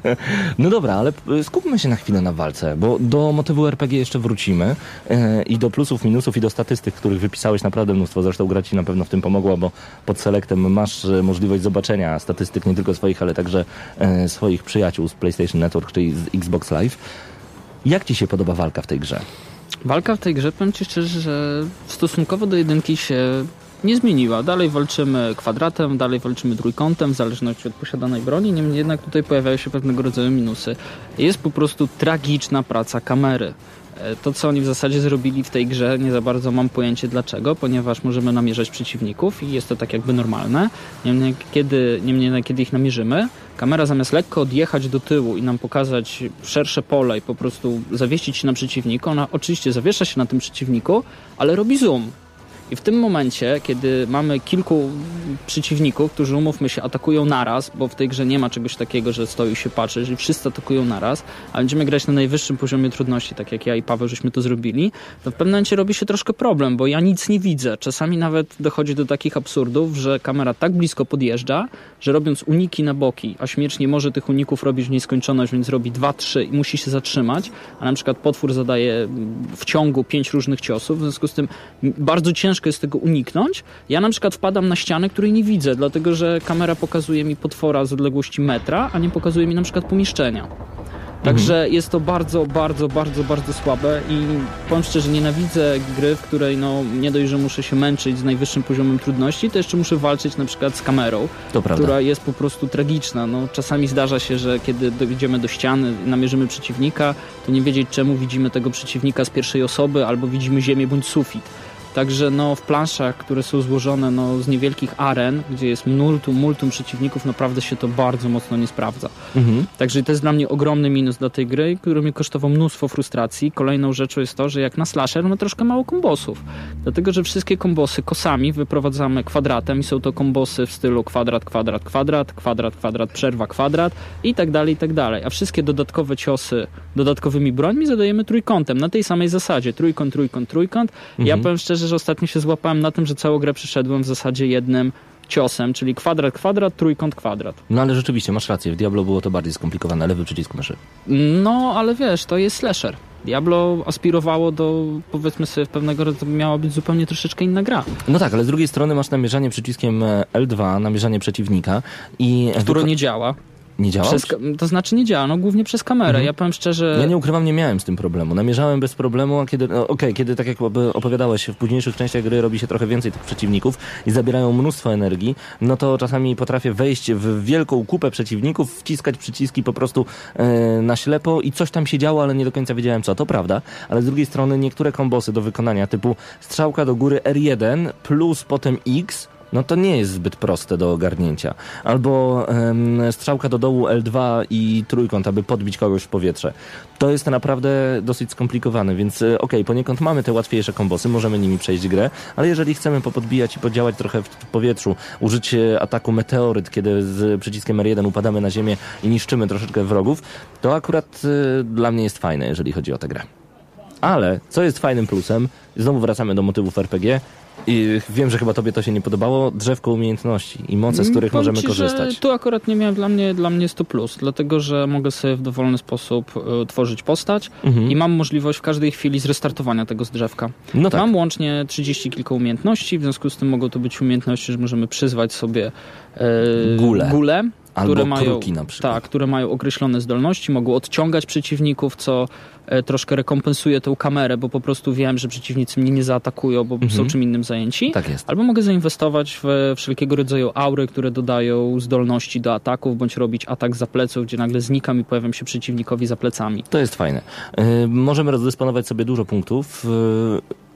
No dobra, ale skupmy się na chwilę na walce, bo do motywu RPG jeszcze wrócimy e, i do plusów, minusów i do statystyk, których wypisałeś naprawdę mnóstwo. Zresztą gra ci na pewno w tym pomogła, bo pod selektem masz e, możliwość zobaczenia statystyk nie tylko swoich, ale także e, swoich przyjaciół z PlayStation Network, czyli z Xbox Live. Jak ci się podoba walka w tej grze? Walka w tej grze, powiem ci szczerze, że stosunkowo do jedynki się nie zmieniła. Dalej walczymy kwadratem, dalej walczymy trójkątem, w zależności od posiadanej broni. Niemniej jednak tutaj pojawiają się pewnego rodzaju minusy. Jest po prostu tragiczna praca kamery. E, To, co oni w zasadzie zrobili w tej grze, nie za bardzo mam pojęcie dlaczego, ponieważ możemy namierzać przeciwników i jest to tak jakby normalne. Niemniej kiedy, niemniej kiedy ich namierzymy, kamera zamiast lekko odjechać do tyłu i nam pokazać szersze pole i po prostu zawiesić się na przeciwniku, ona oczywiście zawiesza się na tym przeciwniku, ale robi zoom. I w tym momencie, kiedy mamy kilku przeciwników, którzy umówmy się, atakują naraz, bo w tej grze nie ma czegoś takiego, że stoi się patrzy, że wszyscy atakują naraz, a będziemy grać na najwyższym poziomie trudności, tak jak ja i Paweł żeśmy to zrobili, to w pewnym momencie robi się troszkę problem, bo ja nic nie widzę. Czasami nawet dochodzi do takich absurdów, że kamera tak blisko podjeżdża, że robiąc uniki na boki, a śmierć nie może tych uników robić w nieskończoność, więc robi dwa, trzy i musi się zatrzymać, a na przykład potwór zadaje w ciągu pięć różnych ciosów, w związku z tym bardzo ciężko jest tego uniknąć. Ja na przykład wpadam na ścianę, której nie widzę, dlatego że kamera pokazuje mi potwora z odległości metra, a nie pokazuje mi na przykład pomieszczenia. Także jest to bardzo, bardzo, bardzo, bardzo słabe i powiem szczerze, nienawidzę gry, w której no, nie dość, że muszę się męczyć z najwyższym poziomem trudności, to jeszcze muszę walczyć na przykład z kamerą, która jest po prostu tragiczna. No, czasami zdarza się, że kiedy dojdziemy do ściany i namierzymy przeciwnika, to nie wiedzieć czemu widzimy tego przeciwnika z pierwszej osoby albo widzimy ziemię bądź sufit. Także no, w planszach, które są złożone no, z niewielkich aren, gdzie jest multum, multum przeciwników, naprawdę się to bardzo mocno nie sprawdza. Mhm. Także to jest dla mnie ogromny minus dla tej gry, który mi kosztował mnóstwo frustracji. Kolejną rzeczą jest to, że jak na slasher ma troszkę mało kombosów. Dlatego, że wszystkie kombosy kosami wyprowadzamy kwadratem i są to kombosy w stylu kwadrat, kwadrat, kwadrat, kwadrat, kwadrat, przerwa, kwadrat i tak dalej, i tak dalej. A wszystkie dodatkowe ciosy dodatkowymi brońmi zadajemy trójkątem, na tej samej zasadzie. Trójkąt, trójkąt, trójkąt. Ja powiem szczerze, że ostatnio się złapałem na tym, że całą grę przeszedłem w zasadzie jednym ciosem, czyli kwadrat, kwadrat, trójkąt, kwadrat. No ale rzeczywiście, masz rację, w Diablo było to bardziej skomplikowane, lewy przycisk myszy. No, ale wiesz, to jest slasher. Diablo aspirowało do, powiedzmy sobie, pewnego rodzaju miała być zupełnie troszeczkę inna gra, No tak, ale z drugiej strony masz namierzanie przyciskiem e, L2, namierzanie przeciwnika i... wyko- nie działa. Nie działa? To znaczy nie działa, no głównie przez kamerę. Mhm. Ja powiem szczerze, Ja nie ukrywam, nie miałem z tym problemu. Namierzałem bez problemu, a kiedy, no, okej, kiedy tak jak op- opowiadałeś, w późniejszych częściach gry robi się trochę więcej tych przeciwników i zabierają mnóstwo energii, no to czasami potrafię wejść w wielką kupę przeciwników, wciskać przyciski po prostu e, na ślepo i coś tam się działo, ale nie do końca wiedziałem co. To prawda, ale z drugiej strony niektóre kombosy do wykonania typu strzałka do góry R1 plus potem X no to nie jest zbyt proste do ogarnięcia. Albo em, strzałka do dołu L2 i trójkąt, aby podbić kogoś w powietrze. To jest naprawdę dosyć skomplikowane, więc e, okej, poniekąd mamy te łatwiejsze kombosy, możemy nimi przejść grę, ale jeżeli chcemy popodbijać i podziałać trochę w powietrzu, użyć e, ataku meteoryt, kiedy z przyciskiem R1 upadamy na ziemię i niszczymy troszeczkę wrogów, to akurat e, dla mnie jest fajne, jeżeli chodzi o tę grę. Ale co jest fajnym plusem, znowu wracamy do motywów RPG. I wiem, że chyba tobie to się nie podobało, drzewko umiejętności i moce, z których Powiem możemy ci, korzystać. Tu akurat nie miałem, dla mnie, dla mnie jest to plus, dlatego że mogę sobie w dowolny sposób e, tworzyć postać Mhm. i mam możliwość w każdej chwili zrestartowania tego z drzewka. No tak. Mam łącznie 30 kilka umiejętności, w związku z tym mogą to być umiejętności, że możemy przyzwać sobie gule Albo które mają, na przykład. Tak, które mają określone zdolności, mogą odciągać przeciwników, co e, troszkę rekompensuje tą kamerę, bo po prostu wiem, że przeciwnicy mnie nie zaatakują, bo są czym innym zajęci. Tak jest. Albo mogę zainwestować w wszelkiego rodzaju aury, które dodają zdolności do ataków, bądź robić atak za pleców, gdzie nagle znikam i pojawiam się przeciwnikowi za plecami. To jest fajne. Y, możemy rozdysponować sobie dużo punktów. y,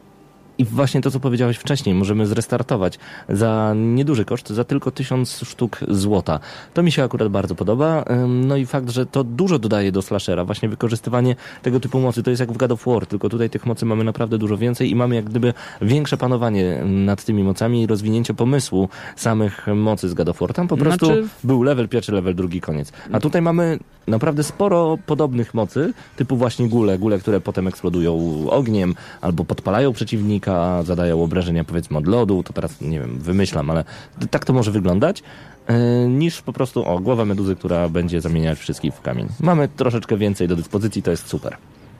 I właśnie to, co powiedziałeś wcześniej, możemy zrestartować za nieduży koszt, za tylko tysiąc sztuk złota. To mi się akurat bardzo podoba. No i fakt, że to dużo dodaje do slashera. Właśnie wykorzystywanie tego typu mocy. To jest jak w God of War, tylko tutaj tych mocy mamy naprawdę dużo więcej i mamy jak gdyby większe panowanie nad tymi mocami i rozwinięcie pomysłu samych mocy z God of War. Tam po prostu Znaczy- był level pierwszy, level drugi, koniec. A tutaj mamy naprawdę sporo podobnych mocy, typu właśnie gule, gule, które potem eksplodują ogniem albo podpalają przeciwnika, zadają obrażenia powiedzmy od lodu, to teraz nie wiem, wymyślam, ale tak to może wyglądać, e, niż po prostu o, głowa meduzy, która będzie zamieniać wszystkich w kamień. Mamy troszeczkę więcej do dyspozycji, to jest super.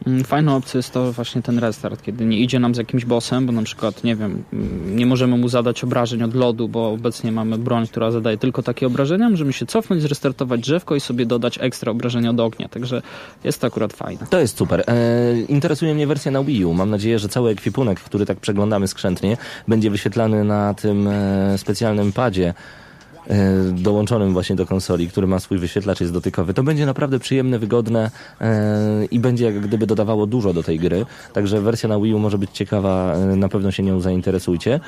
Mm, Fajną opcją jest to właśnie ten restart, kiedy nie idzie nam z jakimś bossem, bo na przykład, nie wiem, mm, nie możemy mu zadać obrażeń od lodu, bo obecnie mamy broń, która zadaje tylko takie obrażenia, możemy się cofnąć, zrestartować drzewko i sobie dodać ekstra obrażenia od ognia, także jest to akurat fajne. To jest super. E, interesuje mnie wersja na Wii U. Mam nadzieję, że cały ekwipunek, który tak przeglądamy skrzętnie, będzie wyświetlany na tym e, specjalnym padzie dołączonym właśnie do konsoli, który ma swój wyświetlacz, jest dotykowy. To będzie naprawdę przyjemne, wygodne e, i będzie jak gdyby dodawało dużo do tej gry. Także wersja na Wii U może być ciekawa, e, na pewno się nią zainteresujcie.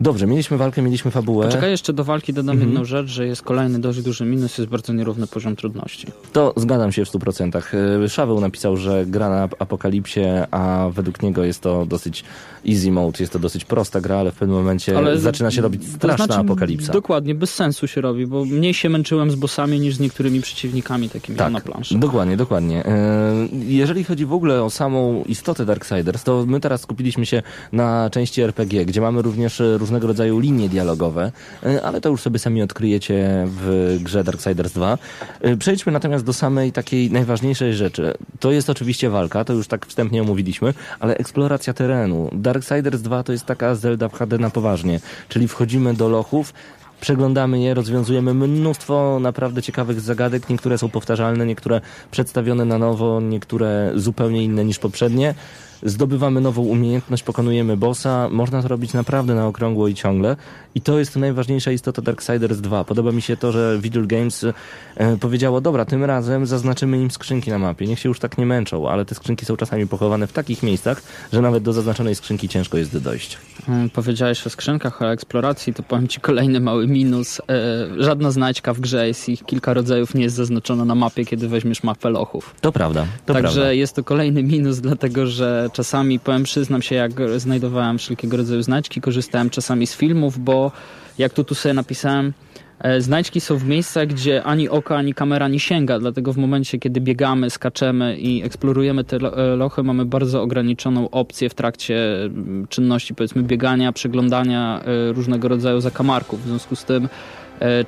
Dobrze, mieliśmy walkę, mieliśmy fabułę. Czekaj, jeszcze do walki dodam Mhm. jedną rzecz, że jest kolejny dość duży minus, jest bardzo nierówny poziom trudności. To zgadzam się w 100%. E, Szaweł napisał, że gra na apokalipsie, a według niego jest to dosyć easy mode, jest to dosyć prosta gra, ale w pewnym momencie zaczyna się robić straszna to znaczy, apokalipsa. Dokładnie, bez sensu się robi, bo mniej się męczyłem z bossami niż z niektórymi przeciwnikami takimi Tak, na planszy. dokładnie, dokładnie. E, Jeżeli chodzi w ogóle o samą istotę Darksiders, to my teraz skupiliśmy się na części RPG, gdzie mamy również różnego rodzaju linie dialogowe, e, ale to już sobie sami odkryjecie w grze Darksiders 2. E, Przejdźmy natomiast do samej takiej najważniejszej rzeczy. To jest oczywiście walka, to już tak wstępnie omówiliśmy, ale eksploracja terenu. Darksiders 2 to jest taka Zelda w HD na poważnie, czyli wchodzimy do lochów, Przeglądamy je, rozwiązujemy mnóstwo naprawdę ciekawych zagadek. Niektóre są powtarzalne, niektóre przedstawione na nowo, niektóre zupełnie inne niż poprzednie. Zdobywamy nową umiejętność, pokonujemy bossa. Można to robić naprawdę na okrągło i ciągle. I to jest najważniejsza istota Darksiders 2. Podoba mi się to, że Vigil Games e, powiedziało, dobra, tym razem zaznaczymy im skrzynki na mapie. Niech się już tak nie męczą, ale te skrzynki są czasami pochowane w takich miejscach, że nawet do zaznaczonej skrzynki ciężko jest dojść. Mm, Powiedziałeś o skrzynkach, o eksploracji, to powiem Ci kolejny mały minus. E, żadna znajdźka w grze jest ich kilka rodzajów nie jest zaznaczona na mapie, kiedy weźmiesz mapę lochów. To prawda, to Także prawda. jest to kolejny minus, dlatego że czasami, powiem, przyznam się, jak znajdowałem wszelkiego rodzaju znajdźki, korzystałem czasami z filmów, bo jak tu, tu sobie napisałem, e, znajdźki są w miejscach, gdzie ani oko, ani kamera nie sięga, dlatego w momencie, kiedy biegamy, skaczemy i eksplorujemy te e, lochy, mamy bardzo ograniczoną opcję w trakcie mm, czynności, powiedzmy biegania, przeglądania e, różnego rodzaju zakamarków. W związku z tym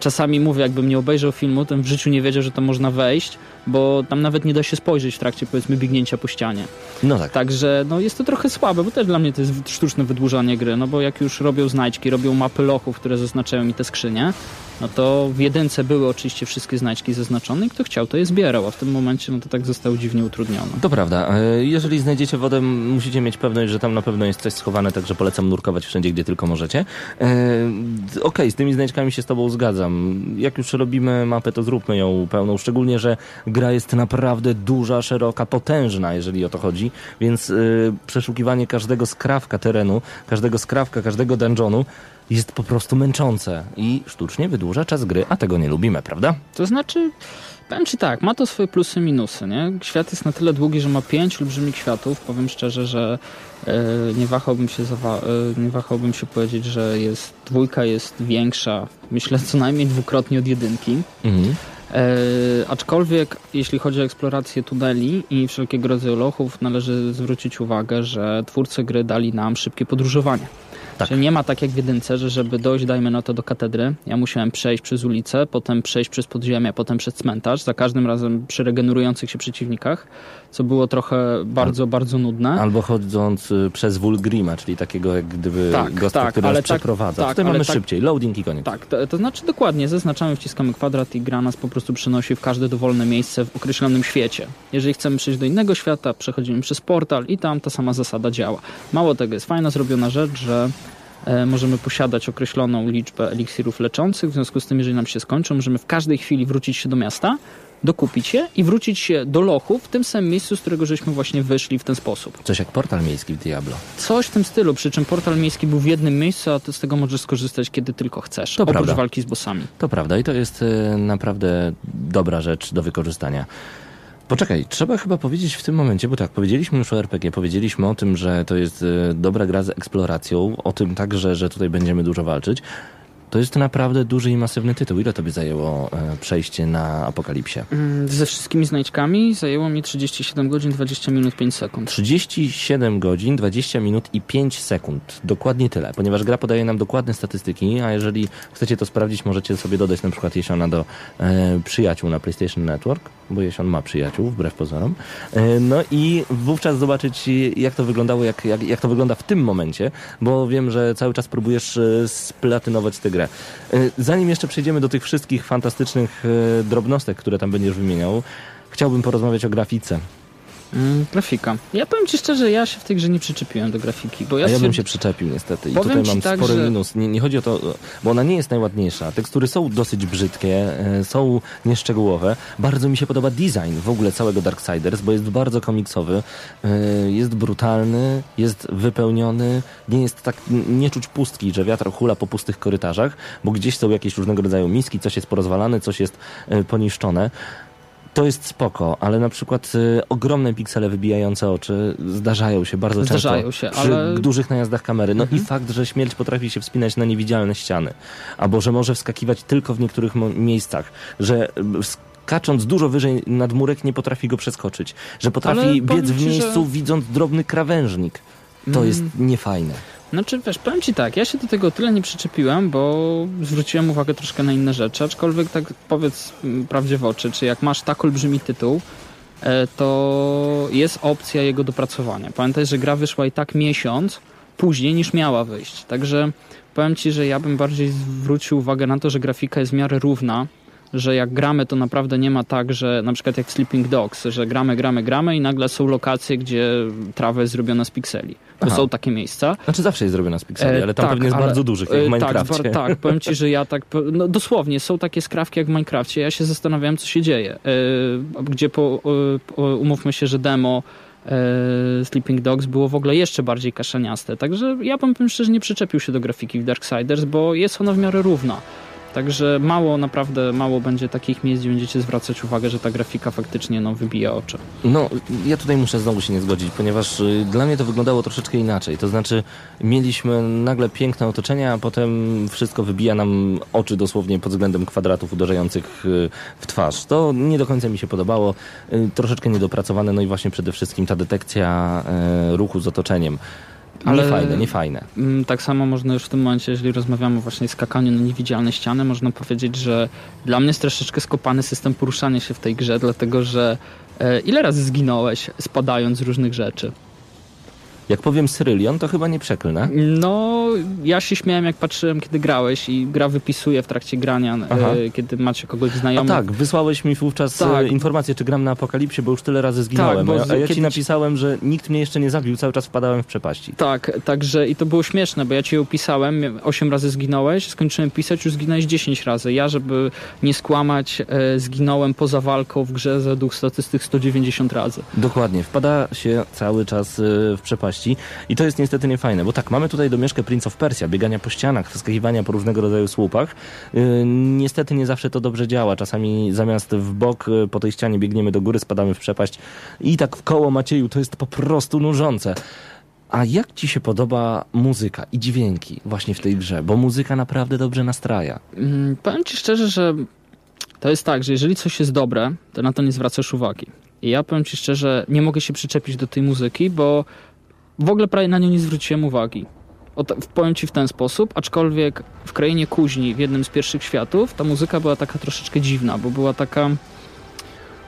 czasami mówię, jakbym nie obejrzał filmu, to bym w życiu nie wiedział, że tam można wejść, bo tam nawet nie da się spojrzeć w trakcie, powiedzmy, biegnięcia po ścianie. No tak. Także no, jest to trochę słabe, bo też dla mnie to jest sztuczne wydłużanie gry, no bo jak już robią znajdźki, robią mapy lochów, które zaznaczają mi te skrzynie, no to w jedynce były oczywiście wszystkie znajdźki zaznaczone i kto chciał, to je zbierał, a w tym momencie no to tak zostało dziwnie utrudnione. To prawda. E, Jeżeli znajdziecie wodę, musicie mieć pewność, że tam na pewno jest coś schowane, także polecam nurkować wszędzie, gdzie tylko możecie. E, Okej, z tymi znajdźkami się z tobą zgadzam. Jak już robimy mapę, to zróbmy ją pełną, szczególnie, że gra jest naprawdę duża, szeroka, potężna, jeżeli o to chodzi, więc e, przeszukiwanie każdego skrawka terenu, każdego skrawka, każdego dungeonu jest po prostu męczące i sztucznie wydłuża czas gry, a tego nie lubimy, prawda? To znaczy, powiem ci tak, ma to swoje plusy i minusy, nie? Świat jest na tyle długi, że ma pięć olbrzymich światów. Powiem szczerze, że e, nie, wahałbym się e, nie wahałbym się powiedzieć, że jest dwójka jest większa, myślę co najmniej dwukrotnie od jedynki. Mhm. E, aczkolwiek jeśli chodzi o eksplorację tuneli i wszelkiego rodzaju lochów, należy zwrócić uwagę, że twórcy gry dali nam szybkie podróżowanie. Tak. Czyli nie ma tak jak w jedynce, że żeby dojść, dajmy na to, do katedry, ja musiałem przejść przez ulicę, potem przejść przez podziemie, potem przez cmentarz, za każdym razem przy regenerujących się przeciwnikach, co było trochę bardzo, bardzo nudne. Albo chodząc y, przez Wulgrima, czyli takiego jak gdyby Tak, gościa, tak, który ale nas tak, przeprowadza. tak, Tutaj mamy tak- szybciej, loading i koniec. Tak, to, to znaczy dokładnie, zaznaczamy, wciskamy kwadrat i gra nas po prostu przenosi w każde dowolne miejsce w określonym świecie. Jeżeli chcemy przejść do innego świata, przechodzimy przez portal i tam ta sama zasada działa. Mało tego, jest fajna zrobiona rzecz, że możemy posiadać określoną liczbę eliksirów leczących, w związku z tym, jeżeli nam się skończą, możemy w każdej chwili wrócić się do miasta, dokupić je i wrócić się do lochu w tym samym miejscu, z którego żeśmy właśnie wyszli w ten sposób. Coś jak portal miejski w Diablo. Coś w tym stylu, przy czym portal miejski był w jednym miejscu, a ty z tego możesz skorzystać kiedy tylko chcesz, To oprócz prawda. walki z bossami. To prawda i to jest y, naprawdę dobra rzecz do wykorzystania. Poczekaj, trzeba chyba powiedzieć w tym momencie, bo tak, powiedzieliśmy już o RPG, powiedzieliśmy o tym, że to jest y, dobra gra z eksploracją, o tym także, że tutaj będziemy dużo walczyć. To jest naprawdę duży i masywny tytuł. Ile tobie zajęło e, przejście na Apokalipsie? Mm, Ze wszystkimi znajdźkami zajęło mi 37 godzin, 20 minut, 5 sekund. 37 godzin, 20 minut i 5 sekund. Dokładnie tyle, ponieważ gra podaje nam dokładne statystyki, a jeżeli chcecie to sprawdzić, możecie sobie dodać na przykład Jesiona do e, przyjaciół na PlayStation Network. Bo jeśli on ma przyjaciół, wbrew pozorom. E, No i wówczas zobaczyć, jak to wyglądało, jak, jak, jak to wygląda w tym momencie, bo wiem, że cały czas próbujesz e, splatynować tę grę. E, Zanim jeszcze przejdziemy do tych wszystkich fantastycznych drobnostek, które tam będziesz wymieniał, chciałbym porozmawiać o grafice. Mm, grafika. Ja powiem ci szczerze, ja się w tej grze nie przyczepiłem do grafiki, bo ja, A ja bym się przyczepił niestety. I tutaj mam tak, spory że- minus. Nie, nie chodzi o to, bo ona nie jest najładniejsza. Tekstury są dosyć brzydkie, e, są nieszczegółowe. Bardzo mi się podoba design w ogóle całego Darksiders, bo jest bardzo komiksowy, e, jest brutalny, jest wypełniony, nie jest tak, nie czuć pustki, że wiatr hula po pustych korytarzach, bo gdzieś są jakieś różnego rodzaju miski, coś jest porozwalane, coś jest e, poniszczone. To jest spoko, ale na przykład e, ogromne piksele wybijające oczy zdarzają się bardzo Zdarzają często się, przy ale- dużych najazdach kamery. No Mhm. i fakt, że śmierć potrafi się wspinać na niewidzialne ściany, albo że może wskakiwać tylko w niektórych miejscach, że e, skacząc dużo wyżej nad murek nie potrafi go przeskoczyć, że potrafi biec w ci, że- miejscu widząc drobny krawężnik. To Mm. jest niefajne. Znaczy, wiesz, powiem ci tak, ja się do tego tyle nie przyczepiłem, bo zwróciłem uwagę troszkę na inne rzeczy, aczkolwiek tak powiedz prawdzie w oczy, czy jak masz tak olbrzymi tytuł, e, to jest opcja jego dopracowania. Pamiętaj, że gra wyszła i tak miesiąc później niż miała wyjść. Także powiem ci, że ja bym bardziej zwrócił uwagę na to, że grafika jest w miarę równa, że jak gramy, to naprawdę nie ma tak, że na przykład jak Sleeping Dogs, że gramy, gramy, gramy i nagle są lokacje, gdzie trawa jest zrobiona z pikseli. To Aha. są takie miejsca. Znaczy zawsze jest zrobiona z pikseli, E, ale tam tak, pewnie jest ale- bardzo dużych, jak w e, Minecrafcie. Tak, tak, powiem ci, że ja tak, no dosłownie, są takie skrawki jak w Minecrafcie, ja się zastanawiałem, co się dzieje, e, gdzie po, umówmy się, że demo Sleeping Dogs było w ogóle jeszcze bardziej kaszaniaste, także ja bym szczerze nie przyczepił się do grafiki w Darksiders, bo jest ona w miarę równa. Także mało, naprawdę mało będzie takich miejsc, gdzie będziecie zwracać uwagę, że ta grafika faktycznie no, wybija oczy. No, ja tutaj muszę znowu się nie zgodzić, ponieważ y, dla mnie to wyglądało troszeczkę inaczej. To znaczy, mieliśmy nagle piękne otoczenie, a potem wszystko wybija nam oczy dosłownie pod względem kwadratów uderzających y, w twarz. To nie do końca mi się podobało, y, troszeczkę niedopracowane, no i właśnie przede wszystkim ta detekcja y, ruchu z otoczeniem. Ale- Niefajne, niefajne. Mm, Tak samo można już w tym momencie, jeżeli rozmawiamy właśnie o skakaniu na niewidzialne ściany, można powiedzieć, że dla mnie jest troszeczkę skopany system poruszania się w tej grze, dlatego że e, ile razy zginąłeś spadając z różnych rzeczy? Jak powiem Cyrylion, to chyba nie przeklnę. No, ja się śmiałem jak patrzyłem, kiedy grałeś i gra wypisuje w trakcie grania, e, kiedy macie kogoś A znajomych. tak, wysłałeś mi wówczas Tak. e, informację, czy gram na Apokalipsie, bo już tyle razy zginąłem. bo a, z- a ja ci kiedy ci- napisałem, że nikt mnie jeszcze nie zabił, cały czas wpadałem w przepaści. Tak, także i to było śmieszne, bo ja ci ją pisałem, 8 razy zginąłeś, skończyłem pisać, już zginąłeś 10 razy. Ja, żeby nie skłamać, e, zginąłem poza walką w grze według statystyk 190 razy. Dokładnie, wpada się cały czas y, w i to jest niestety niefajne, bo tak, mamy tutaj domieszkę Prince of Persia, biegania po ścianach, wskakiwania po różnego rodzaju słupach. Y, Niestety nie zawsze to dobrze działa, czasami zamiast w bok y, po tej ścianie biegniemy do góry, spadamy w przepaść i tak w koło Macieju, to jest po prostu nużące. A jak ci się podoba muzyka i dźwięki właśnie w tej grze? Bo muzyka naprawdę dobrze nastraja. Mm, Powiem ci szczerze, że to jest tak, że jeżeli coś jest dobre, to na to nie zwracasz uwagi. I ja powiem ci szczerze, nie mogę się przyczepić do tej muzyki, bo w ogóle prawie na nią nie zwróciłem uwagi. O, ta- powiem ci w ten sposób, aczkolwiek w Krainie Kuźni, w jednym z pierwszych światów, ta muzyka była taka troszeczkę dziwna, bo była taka...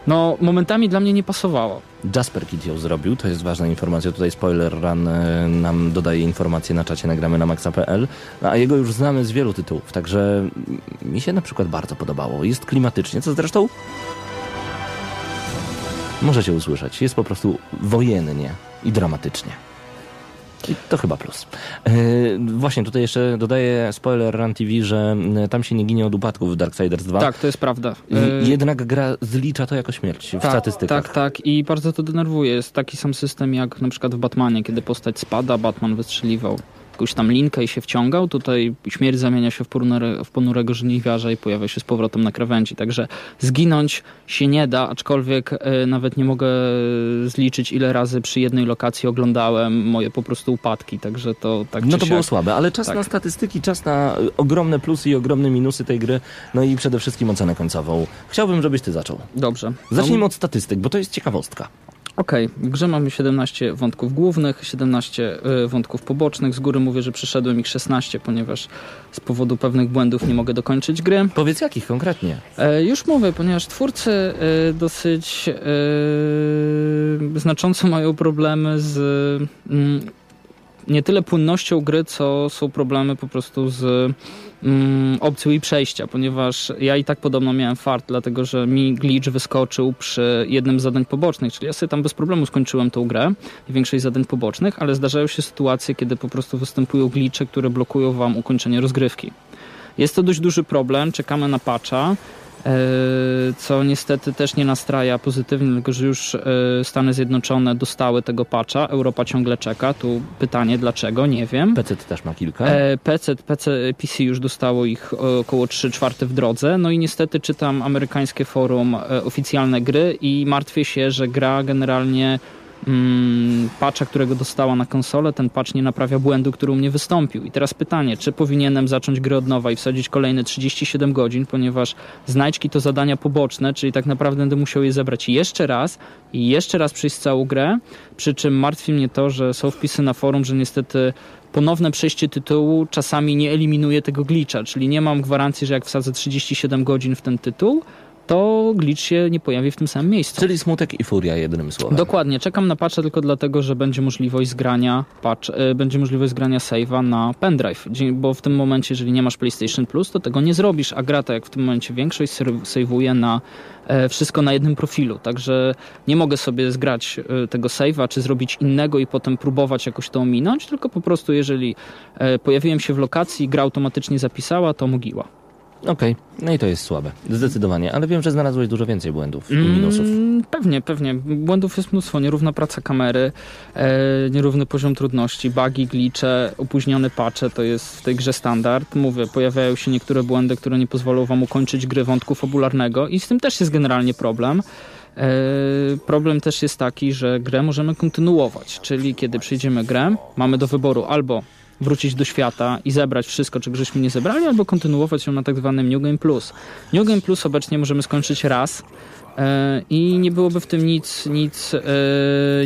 No, momentami dla mnie nie pasowała. Jasper Kid ją zrobił, to jest ważna informacja. Tutaj Spoiler Run e, nam dodaje informacje na czacie, nagramy na maxa.pl, a jego już znamy z wielu tytułów, także mi się na przykład bardzo podobało. Jest klimatycznie, co zresztą możecie usłyszeć. Jest po prostu wojennie i dramatycznie. I to chyba plus. E, właśnie tutaj jeszcze dodaję Spoiler Run TV, że m, tam się nie ginie od upadków w Darksiders 2. Tak, to jest prawda. E, Jednak gra zlicza to jako śmierć w tak, statystykach. Tak, tak. I bardzo to denerwuje. Jest taki sam system jak na przykład w Batmanie, kiedy postać spada, Batman wystrzeliwał jakąś tam linkę i się wciągał. Tutaj śmierć zamienia się w, ponure, w ponurego żniwiarza i pojawia się z powrotem na krawędzi. Także zginąć się nie da, aczkolwiek e, nawet nie mogę zliczyć ile razy przy jednej lokacji oglądałem moje po prostu upadki. Także to tak No to było słabe, ale czas Tak. na statystyki, czas na ogromne plusy i ogromne minusy tej gry, no i przede wszystkim ocenę końcową. Chciałbym, żebyś ty zaczął. Dobrze. Zacznijmy od statystyk, bo to jest ciekawostka. Okej, w grze mamy 17 wątków głównych, 17 y, wątków pobocznych. Z góry mówię, że przeszedłem ich 16, ponieważ z powodu pewnych błędów nie mogę dokończyć gry. Powiedz jakich konkretnie? E, już mówię, ponieważ twórcy e, dosyć e, znacząco mają problemy z mm, nie tyle płynnością gry, co są problemy po prostu z opcją i przejścia, ponieważ ja i tak podobno miałem fart, dlatego że mi glitch wyskoczył przy jednym z zadań pobocznych, czyli ja sobie tam bez problemu skończyłem tą grę i większość zadań pobocznych, ale zdarzają się sytuacje, kiedy po prostu występują glitche, które blokują wam ukończenie rozgrywki. Jest to dość duży problem, czekamy na patcha, co niestety też nie nastraja pozytywnie, dlatego że już e, Stany Zjednoczone dostały tego patcha, Europa ciągle czeka. Tu pytanie dlaczego, nie wiem. PC też ma kilka. E, PC, PC, PC już dostało ich około 3 czwarte w drodze. No i niestety czytam amerykańskie forum e, oficjalne gry i martwię się, że gra generalnie patcha, którego dostała na konsolę, ten patch nie naprawia błędu, który u mnie wystąpił. I teraz pytanie, czy powinienem zacząć grę od nowa i wsadzić kolejne 37 godzin, ponieważ znajdźki to zadania poboczne, czyli tak naprawdę będę musiał je zebrać jeszcze raz i jeszcze raz przejść całą grę, przy czym martwi mnie to, że są wpisy na forum, że niestety ponowne przejście tytułu czasami nie eliminuje tego glitcha, czyli nie mam gwarancji, że jak wsadzę 37 godzin w ten tytuł, to glitch się nie pojawi w tym samym miejscu. Czyli smutek i furia jednym słowem. Dokładnie, czekam na patcha tylko dlatego, że będzie możliwość zgrania patch, e, będzie możliwość zgrania save'a na pendrive, bo w tym momencie, jeżeli nie masz PlayStation Plus, to tego nie zrobisz, a gra tak jak w tym momencie większość save'uje na e, wszystko na jednym profilu, także nie mogę sobie zgrać e, tego save'a, czy zrobić innego i potem próbować jakoś to ominąć, tylko po prostu jeżeli pojawiłem się w lokacji, gra automatycznie zapisała, to mogiła. Okej, no i to jest słabe. Zdecydowanie, ale wiem, że znalazłeś dużo więcej błędów i minusów. Mm, Pewnie, pewnie. Błędów jest mnóstwo. Nierówna praca kamery, e, nierówny poziom trudności, bugi, glitche, opóźnione patche to jest w tej grze standard. Mówię, pojawiają się niektóre błędy, które nie pozwolą wam ukończyć gry wątku fabularnego i z tym też jest generalnie problem. E, problem też jest taki, że grę możemy kontynuować, czyli kiedy przejdziemy grę, mamy do wyboru albo wrócić do świata i zebrać wszystko, czego żeśmy nie zebrali, albo kontynuować ją na tak zwanym New Game Plus. New Game Plus obecnie możemy skończyć raz e, i nie byłoby w tym nic, nic, e,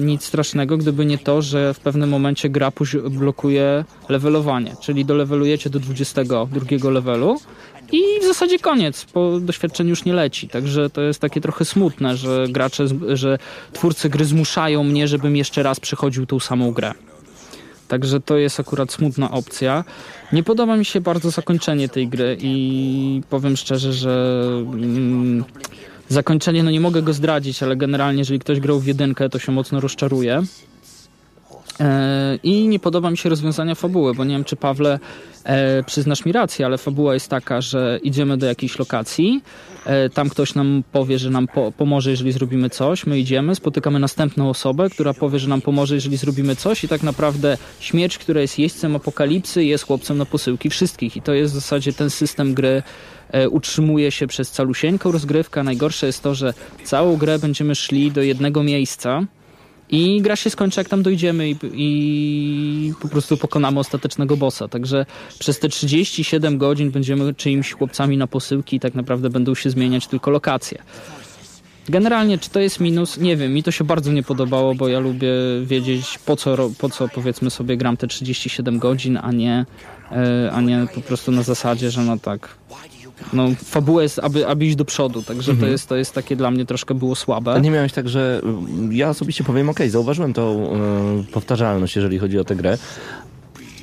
nic strasznego, gdyby nie to, że w pewnym momencie gra blokuje levelowanie, czyli dolewelujecie do 22 levelu i w zasadzie koniec, po doświadczeniu już nie leci. Także to jest takie trochę smutne, że gracze, że twórcy gry zmuszają mnie, żebym jeszcze raz przechodził tą samą grę. Także to jest akurat smutna opcja. Nie podoba mi się bardzo zakończenie tej gry i powiem szczerze, że mm, zakończenie, no nie mogę go zdradzić, ale generalnie jeżeli ktoś grał w jedynkę, to się mocno rozczaruje. E, I nie podoba mi się rozwiązania fabuły, bo nie wiem, czy Pawle e, przyznasz mi rację, ale fabuła jest taka, że idziemy do jakiejś lokacji, e, tam ktoś nam powie, że nam po, pomoże, jeżeli zrobimy coś, my idziemy, spotykamy następną osobę, która powie, że nam pomoże, jeżeli zrobimy coś i tak naprawdę śmierć, która jest jeźdźcem apokalipsy, jest chłopcem na posyłki wszystkich i to jest w zasadzie ten system gry e, utrzymuje się przez calusieńką rozgrywkę. Najgorsze jest to, że całą grę będziemy szli do jednego miejsca, i gra się skończy, jak tam dojdziemy i, i po prostu pokonamy ostatecznego bossa. Także przez te 37 godzin będziemy czyimiś chłopcami na posyłki i tak naprawdę będą się zmieniać tylko lokacje. Generalnie, czy to jest minus? Nie wiem, mi to się bardzo nie podobało, bo ja lubię wiedzieć, po co, po co powiedzmy sobie gram te 37 godzin, a nie, e, a nie po prostu na zasadzie, że no tak. No, fabuła jest, aby, aby iść do przodu, także to, jest, to jest takie dla mnie troszkę było słabe. A nie miałeś tak, że mm, ja osobiście powiem, okej, zauważyłem tą y, powtarzalność, jeżeli chodzi o tę grę,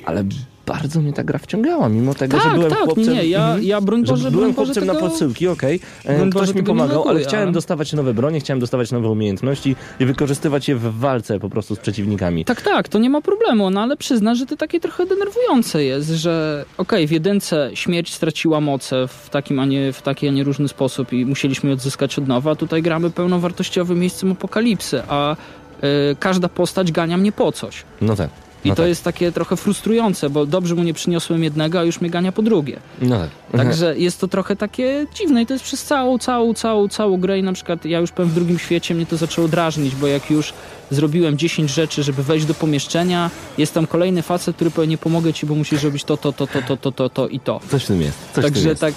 ale bardzo mnie ta gra wciągała, mimo tego, Tak, że byłem tak, chłopcem... nie, ja- ja broń że Boże, byłem broń chłopcem na tego- podsyłki, okej. E, Boże, Ktoś mi pomagał, ale chciałem ale- dostawać nowe bronie, chciałem dostawać nowe umiejętności i wykorzystywać je w walce po prostu z przeciwnikami. Tak, tak, to nie ma problemu, no ale przyzna, że to takie trochę denerwujące jest, że okej, w jedynce śmierć straciła moce w, takim, a nie, w taki, a nie różny sposób i musieliśmy je odzyskać od nowa, tutaj gramy pełnowartościowym miejscem apokalipsy, a y, każda postać gania mnie po coś. No tak. I no to tak. jest takie trochę frustrujące, bo dobrze mu nie przyniosłem jednego, a już mnie gania po drugie. No tak. Także jest to trochę takie dziwne i to jest przez całą, całą, całą, całą grę i na przykład ja już powiem w drugim świecie mnie to zaczęło drażnić, bo jak już zrobiłem 10 rzeczy, żeby wejść do pomieszczenia, jest tam kolejny facet, który powie nie pomogę ci, bo musisz robić to, to, to, to, to, to, to, to i to. Coś w tym jest. Coś w tym Także jest. tak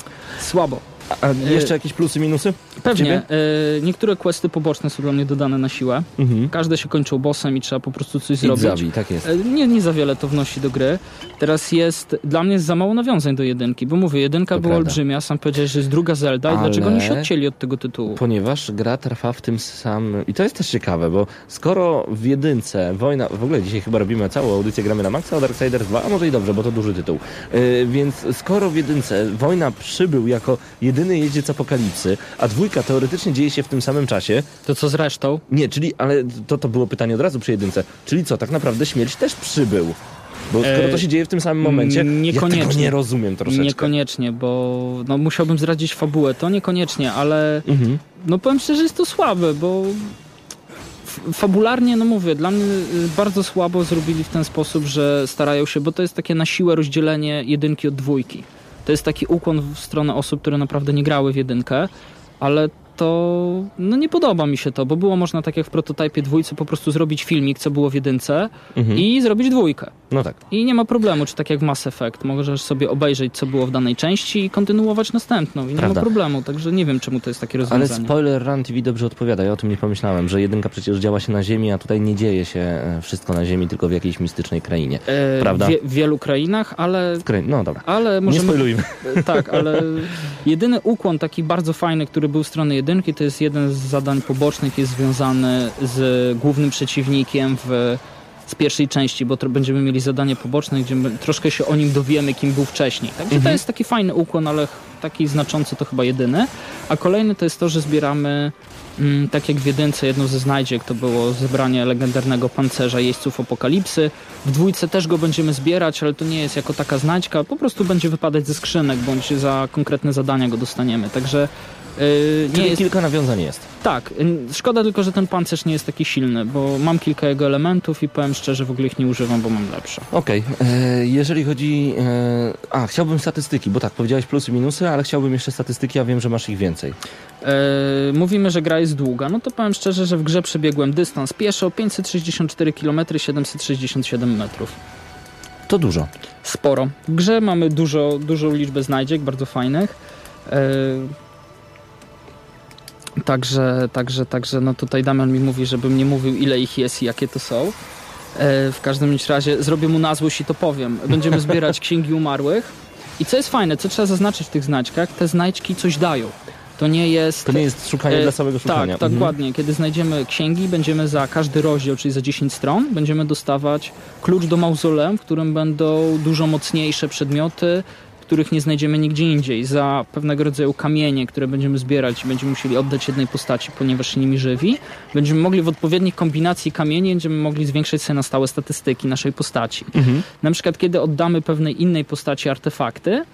słabo. A jeszcze jakieś plusy, minusy? Pewnie. E, niektóre questy poboczne są dla mnie dodane na siłę. Mhm. Każde się kończą bossem i trzeba po prostu coś I zrobić. zabij, tak jest. E, Nie, nie za wiele to wnosi do gry. Teraz jest, dla mnie za mało nawiązań do jedynki, bo mówię, jedynka To była prawda. olbrzymia, sam powiedziałeś, że jest druga Zelda i Ale- dlaczego oni się odcięli od tego tytułu? Ponieważ gra trwa w tym samym... I to jest też ciekawe, bo skoro w jedynce wojna... W ogóle dzisiaj chyba robimy całą audycję Gramy na Maxa o Darksiders 2, a może i dobrze, bo to duży tytuł. Yy, więc skoro w jedynce wojna przybył jako jedyny jeździec apokalipsy, a dwójka teoretycznie dzieje się w tym samym czasie, To co z resztą? nie, czyli, ale to, to było pytanie od razu przy jedynce, czyli co, tak naprawdę śmierć też przybył. Bo skoro E, to się dzieje w tym samym momencie, ja tego niekoniecznie. nie rozumiem troszeczkę. Niekoniecznie, bo no, musiałbym zdradzić fabułę, to niekoniecznie, ale Mhm. no powiem szczerze, jest to słabe, bo fabularnie, no mówię, dla mnie y, bardzo słabo zrobili w ten sposób, że starają się, bo to jest takie na siłę rozdzielenie jedynki od dwójki. To jest taki ukłon w stronę osób, które naprawdę nie grały w jedynkę, ale to no nie podoba mi się to, bo było można tak jak w prototypie dwójcy po prostu zrobić filmik, co było w jedynce Mhm. i zrobić dwójkę. No tak. I nie ma problemu, czy tak jak w Mass Effect, możesz sobie obejrzeć, co było w danej części i kontynuować następną. I nie Prawda. ma problemu, także nie wiem, czemu to jest takie Ale rozwiązanie. spoiler Run TV dobrze odpowiada, ja o tym nie pomyślałem, że jedynka przecież działa się na Ziemi, a tutaj nie dzieje się e, wszystko na Ziemi, tylko w jakiejś mistycznej krainie. E, prawda? W, wie- w wielu krainach, ale, krai- No dobra, ale nie możemy... spoilujmy. E, Tak, ale jedyny ukłon taki bardzo fajny, który był w stronę jedynki, to jest jeden z zadań pobocznych, jest związany z głównym przeciwnikiem w, z pierwszej części, bo będziemy mieli zadanie poboczne, gdzie troszkę się o nim dowiemy, kim był wcześniej. Także to jest taki fajny ukłon, ale taki znaczący to chyba jedyny. A kolejny to jest to, że zbieramy Mm, tak jak w jedynce jedną ze znajdziek to było zebranie legendarnego pancerza jeźdźców apokalipsy. W dwójce też go będziemy zbierać, ale to nie jest jako taka znajdźka, po prostu będzie wypadać ze skrzynek, bądź za konkretne zadania go dostaniemy. Także yy, nie Czyli jest... kilka nawiązań jest. Tak, yy, szkoda tylko, że ten pancerz nie jest taki silny, bo mam kilka jego elementów i powiem szczerze, w ogóle ich nie używam, bo mam lepsze. Okej, e, jeżeli chodzi... E, a, chciałbym statystyki, bo tak, powiedziałeś plusy, minusy, ale chciałbym jeszcze statystyki, a wiem, że masz ich więcej. E, mówimy, że gra jest długa, no to powiem szczerze, że w grze przebiegłem dystans pieszo 564 km 767 metrów. To dużo. Sporo. W grze mamy dużo, dużą liczbę znajdziek, bardzo fajnych. E, Także, także, także, no tutaj Damian mi mówi, żebym nie mówił ile ich jest i jakie to są. E, W każdym razie zrobię mu na złość i to powiem. Będziemy zbierać księgi umarłych. I co jest fajne, co trzeba zaznaczyć w tych znajdźkach, te znajdźki coś dają. To nie jest... To nie jest szukanie E, dla samego szukania. Tak, tak, dokładnie. Kiedy znajdziemy księgi, będziemy za każdy rozdział, czyli za 10 stron, będziemy dostawać klucz do mauzoleum, w którym będą dużo mocniejsze przedmioty, których nie znajdziemy nigdzie indziej. Za pewnego rodzaju kamienie, które będziemy zbierać i będziemy musieli oddać jednej postaci, ponieważ się nimi żywi, będziemy mogli w odpowiednich kombinacji kamieni, będziemy mogli zwiększyć sobie na stałe statystyki naszej postaci. Mhm. Na przykład, kiedy oddamy pewnej innej postaci artefakty,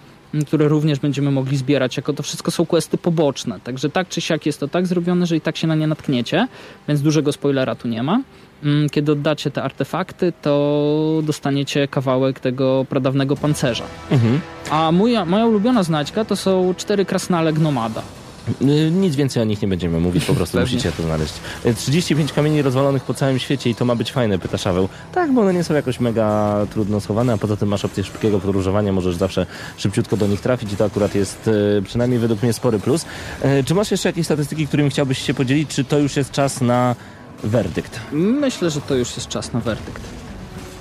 które również będziemy mogli zbierać, jako to wszystko są questy poboczne. Także tak czy siak jest to tak zrobione, że i tak się na nie natkniecie, więc dużego spoilera tu nie ma. Mm, Kiedy oddacie te artefakty, to dostaniecie kawałek tego pradawnego pancerza. Mhm. A moja, moja ulubiona znajdźka to są cztery krasnale gnomada. Y, Nic więcej o nich nie będziemy mówić, po prostu musicie to znaleźć. Y, 35 kamieni rozwalonych po całym świecie i to ma być fajne, pyta Szaweł. Tak, bo one nie są jakoś mega trudno schowane, a poza tym masz opcję szybkiego podróżowania, możesz zawsze szybciutko do nich trafić i to akurat jest y, przynajmniej według mnie spory plus. Y, Czy masz jeszcze jakieś statystyki, którymi chciałbyś się podzielić, czy to już jest czas na werdykt? Myślę, że to już jest czas na werdykt.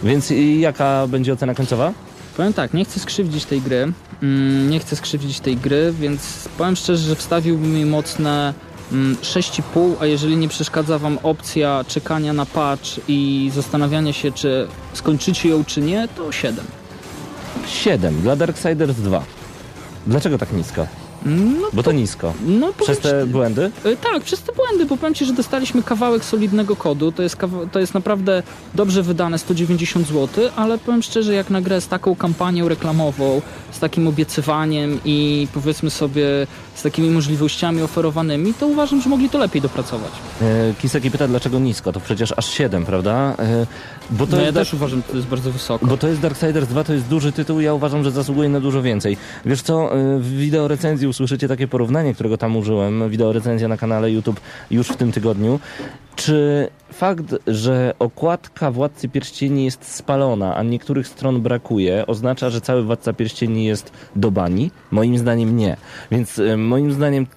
Więc y, jaka będzie ocena końcowa? Powiem tak, nie chcę skrzywdzić tej gry, mm, nie chcę skrzywdzić tej gry, więc powiem szczerze, że wstawiłbym jej mocne mm, 6,5, a jeżeli nie przeszkadza Wam opcja czekania na patch i zastanawiania się, czy skończycie ją, czy nie, to 7. 7 dla Darksiders 2. Dlaczego tak nisko? No, Bo to nisko. no Przez te błędy? Y, Tak, przez te błędy, bo powiem Ci, że dostaliśmy kawałek solidnego kodu, to jest, to jest naprawdę dobrze wydane, 190 zł, ale powiem szczerze, jak na grę z taką kampanią reklamową, z takim obiecywaniem i powiedzmy sobie z takimi możliwościami oferowanymi, to uważam, że mogli to lepiej dopracować. E, Kiseki pyta, dlaczego nisko? To przecież aż 7, prawda? E, Bo to No ja jest też uważam, że to jest bardzo wysoko. Bo to jest Darksiders 2, to jest duży tytuł ja uważam, że zasługuje na dużo więcej. Wiesz co, y, w wideo recenzji usłyszycie takie porównanie, którego tam użyłem, wideo recenzja na kanale YouTube już w tym tygodniu. Czy fakt, że okładka Władcy Pierścieni jest spalona, a niektórych stron brakuje, oznacza, że cały Władca Pierścieni jest do bani? Moim zdaniem nie. Więc y, moim zdaniem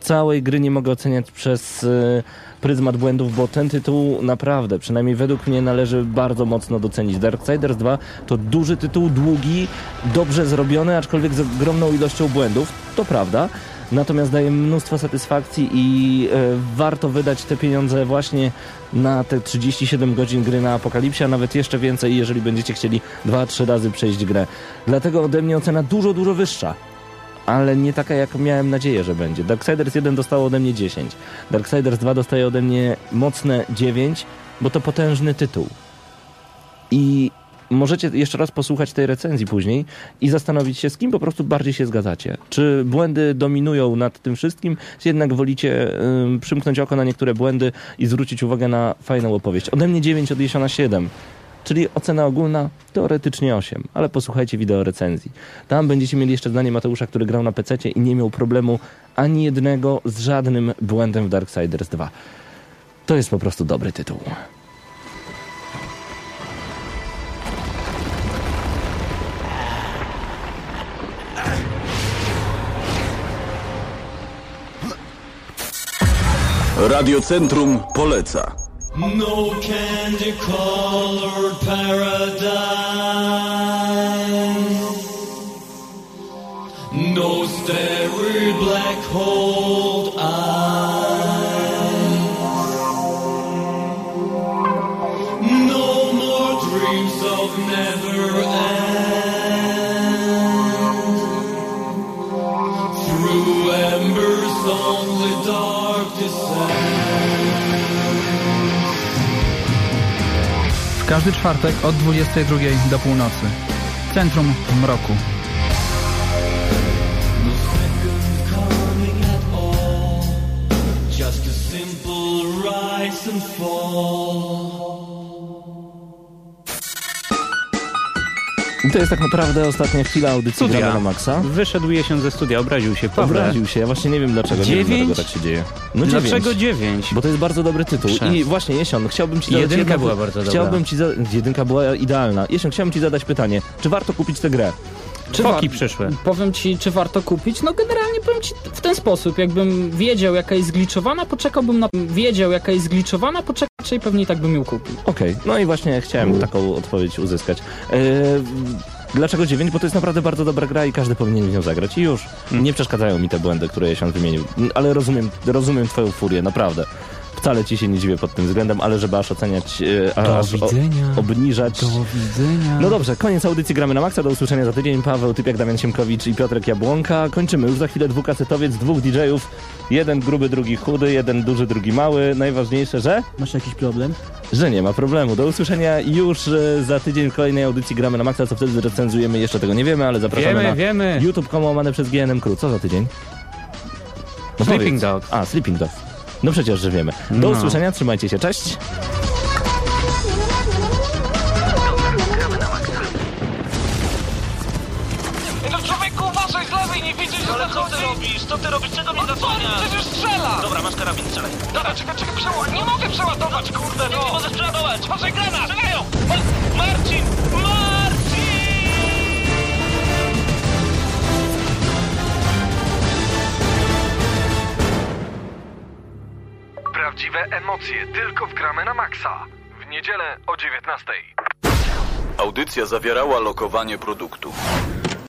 całej gry nie mogę oceniać przez y, pryzmat błędów, bo ten tytuł naprawdę, przynajmniej według mnie, należy bardzo mocno docenić. Darksiders 2 to duży tytuł, długi, dobrze zrobiony, aczkolwiek z ogromną ilością błędów, to prawda. Natomiast daje mnóstwo satysfakcji i e, warto wydać te pieniądze właśnie na te 37 godzin gry na Apokalipsie, a nawet jeszcze więcej, jeżeli będziecie chcieli 2-3 razy przejść grę. Dlatego ode mnie ocena dużo, dużo wyższa ale nie taka, jak miałem nadzieję, że będzie. Darksiders 1 dostało ode mnie 10. Darksiders 2 dostaje ode mnie mocne 9, bo to potężny tytuł. I możecie jeszcze raz posłuchać tej recenzji później i zastanowić się, z kim po prostu bardziej się zgadzacie. Czy błędy dominują nad tym wszystkim, czy jednak wolicie ym, przymknąć oko na niektóre błędy i zwrócić uwagę na fajną opowieść. Ode mnie 9, od Jesiona 7. Czyli ocena ogólna teoretycznie 8, ale posłuchajcie wideo recenzji. Tam będziecie mieli jeszcze zdanie Mateusza, który grał na PC i nie miał problemu ani jednego z żadnym błędem w Darksiders 2. To jest po prostu dobry tytuł. Radiocentrum poleca. No candy colored paradise. No starry black hole eyes. No more dreams of never Każdy czwartek od 22 do północy. Centrum Mroku. Just a simple rise and fall. To jest tak naprawdę ostatnia chwila audycji Studia. Na Maxa. Wyszedł jesień ze studia, obraził się. Pawle. Obraził się, ja właśnie nie wiem dlaczego. Nie wiem, Dziewięć? dlaczego tak się dzieje. No Dlaczego dziewięć. 9? Bo to jest bardzo dobry tytuł. Przez. I właśnie, Jesion, chciałbym ci zadać Jedynka jedno- była bardzo dobra. Chciałbym ci za... Jedynka była idealna. Jesion, chciałbym ci zadać pytanie. Czy warto kupić tę grę? Czy Foki przyszły. Powiem ci, czy warto kupić? No generalnie powiem ci w ten sposób. Jakbym wiedział, jaka jest zgliczowana, poczekałbym na... Wiedział, jaka jest zgliczowana, poczekał, i pewnie i tak bym ją kupił. Okej, no i właśnie chciałem taką odpowiedź uzyskać. Eee, dlaczego 9? Bo to jest naprawdę bardzo dobra gra i każdy powinien w nią zagrać. I już nie przeszkadzają mi te błędy, które Jesion wymienił. Ale rozumiem, rozumiem twoją furię, naprawdę. Wcale ci się nie dziwię pod tym względem, ale żeby aż oceniać, e, Do aż o, widzenia. obniżać... Do widzenia. No dobrze, koniec audycji Gramy na Maxa. Do usłyszenia za tydzień. Paweł Typiak, Damian Siemkowicz i Piotrek Jabłonka. Kończymy już za chwilę dwukasetowiec, dwóch DJ-ów. Jeden gruby, drugi chudy, jeden duży, drugi mały. Najważniejsze, że... Masz jakiś problem? Że nie ma problemu. Do usłyszenia już e, za tydzień w kolejnej audycji Gramy na Maxa. Co wtedy recenzujemy, jeszcze tego nie wiemy, ale zapraszamy Wiemy, na wiemy. youtube.com łamane przez GNM Crew. Co za tydzień? No Sleeping powiedz. Dog. A, Sleeping Dog. No przecież, że wiemy. Do No. usłyszenia, trzymajcie się, cześć. No człowieku, uważaj z lewej, nie widzisz, że Ale co ty robisz? Co ty robisz? Czego mnie zasłaniasz? przecież strzela! Dobra, masz karabin, strzelaj. Dobra, czekaj, czekaj, przeładuj. Nie mogę przeładować, kurde, no! Nie, nie możesz przeładować! Uważaj, granat! Strzelają! Prawdziwe emocje tylko w gramy na maksa. W niedzielę o 19. Audycja zawierała lokowanie produktu.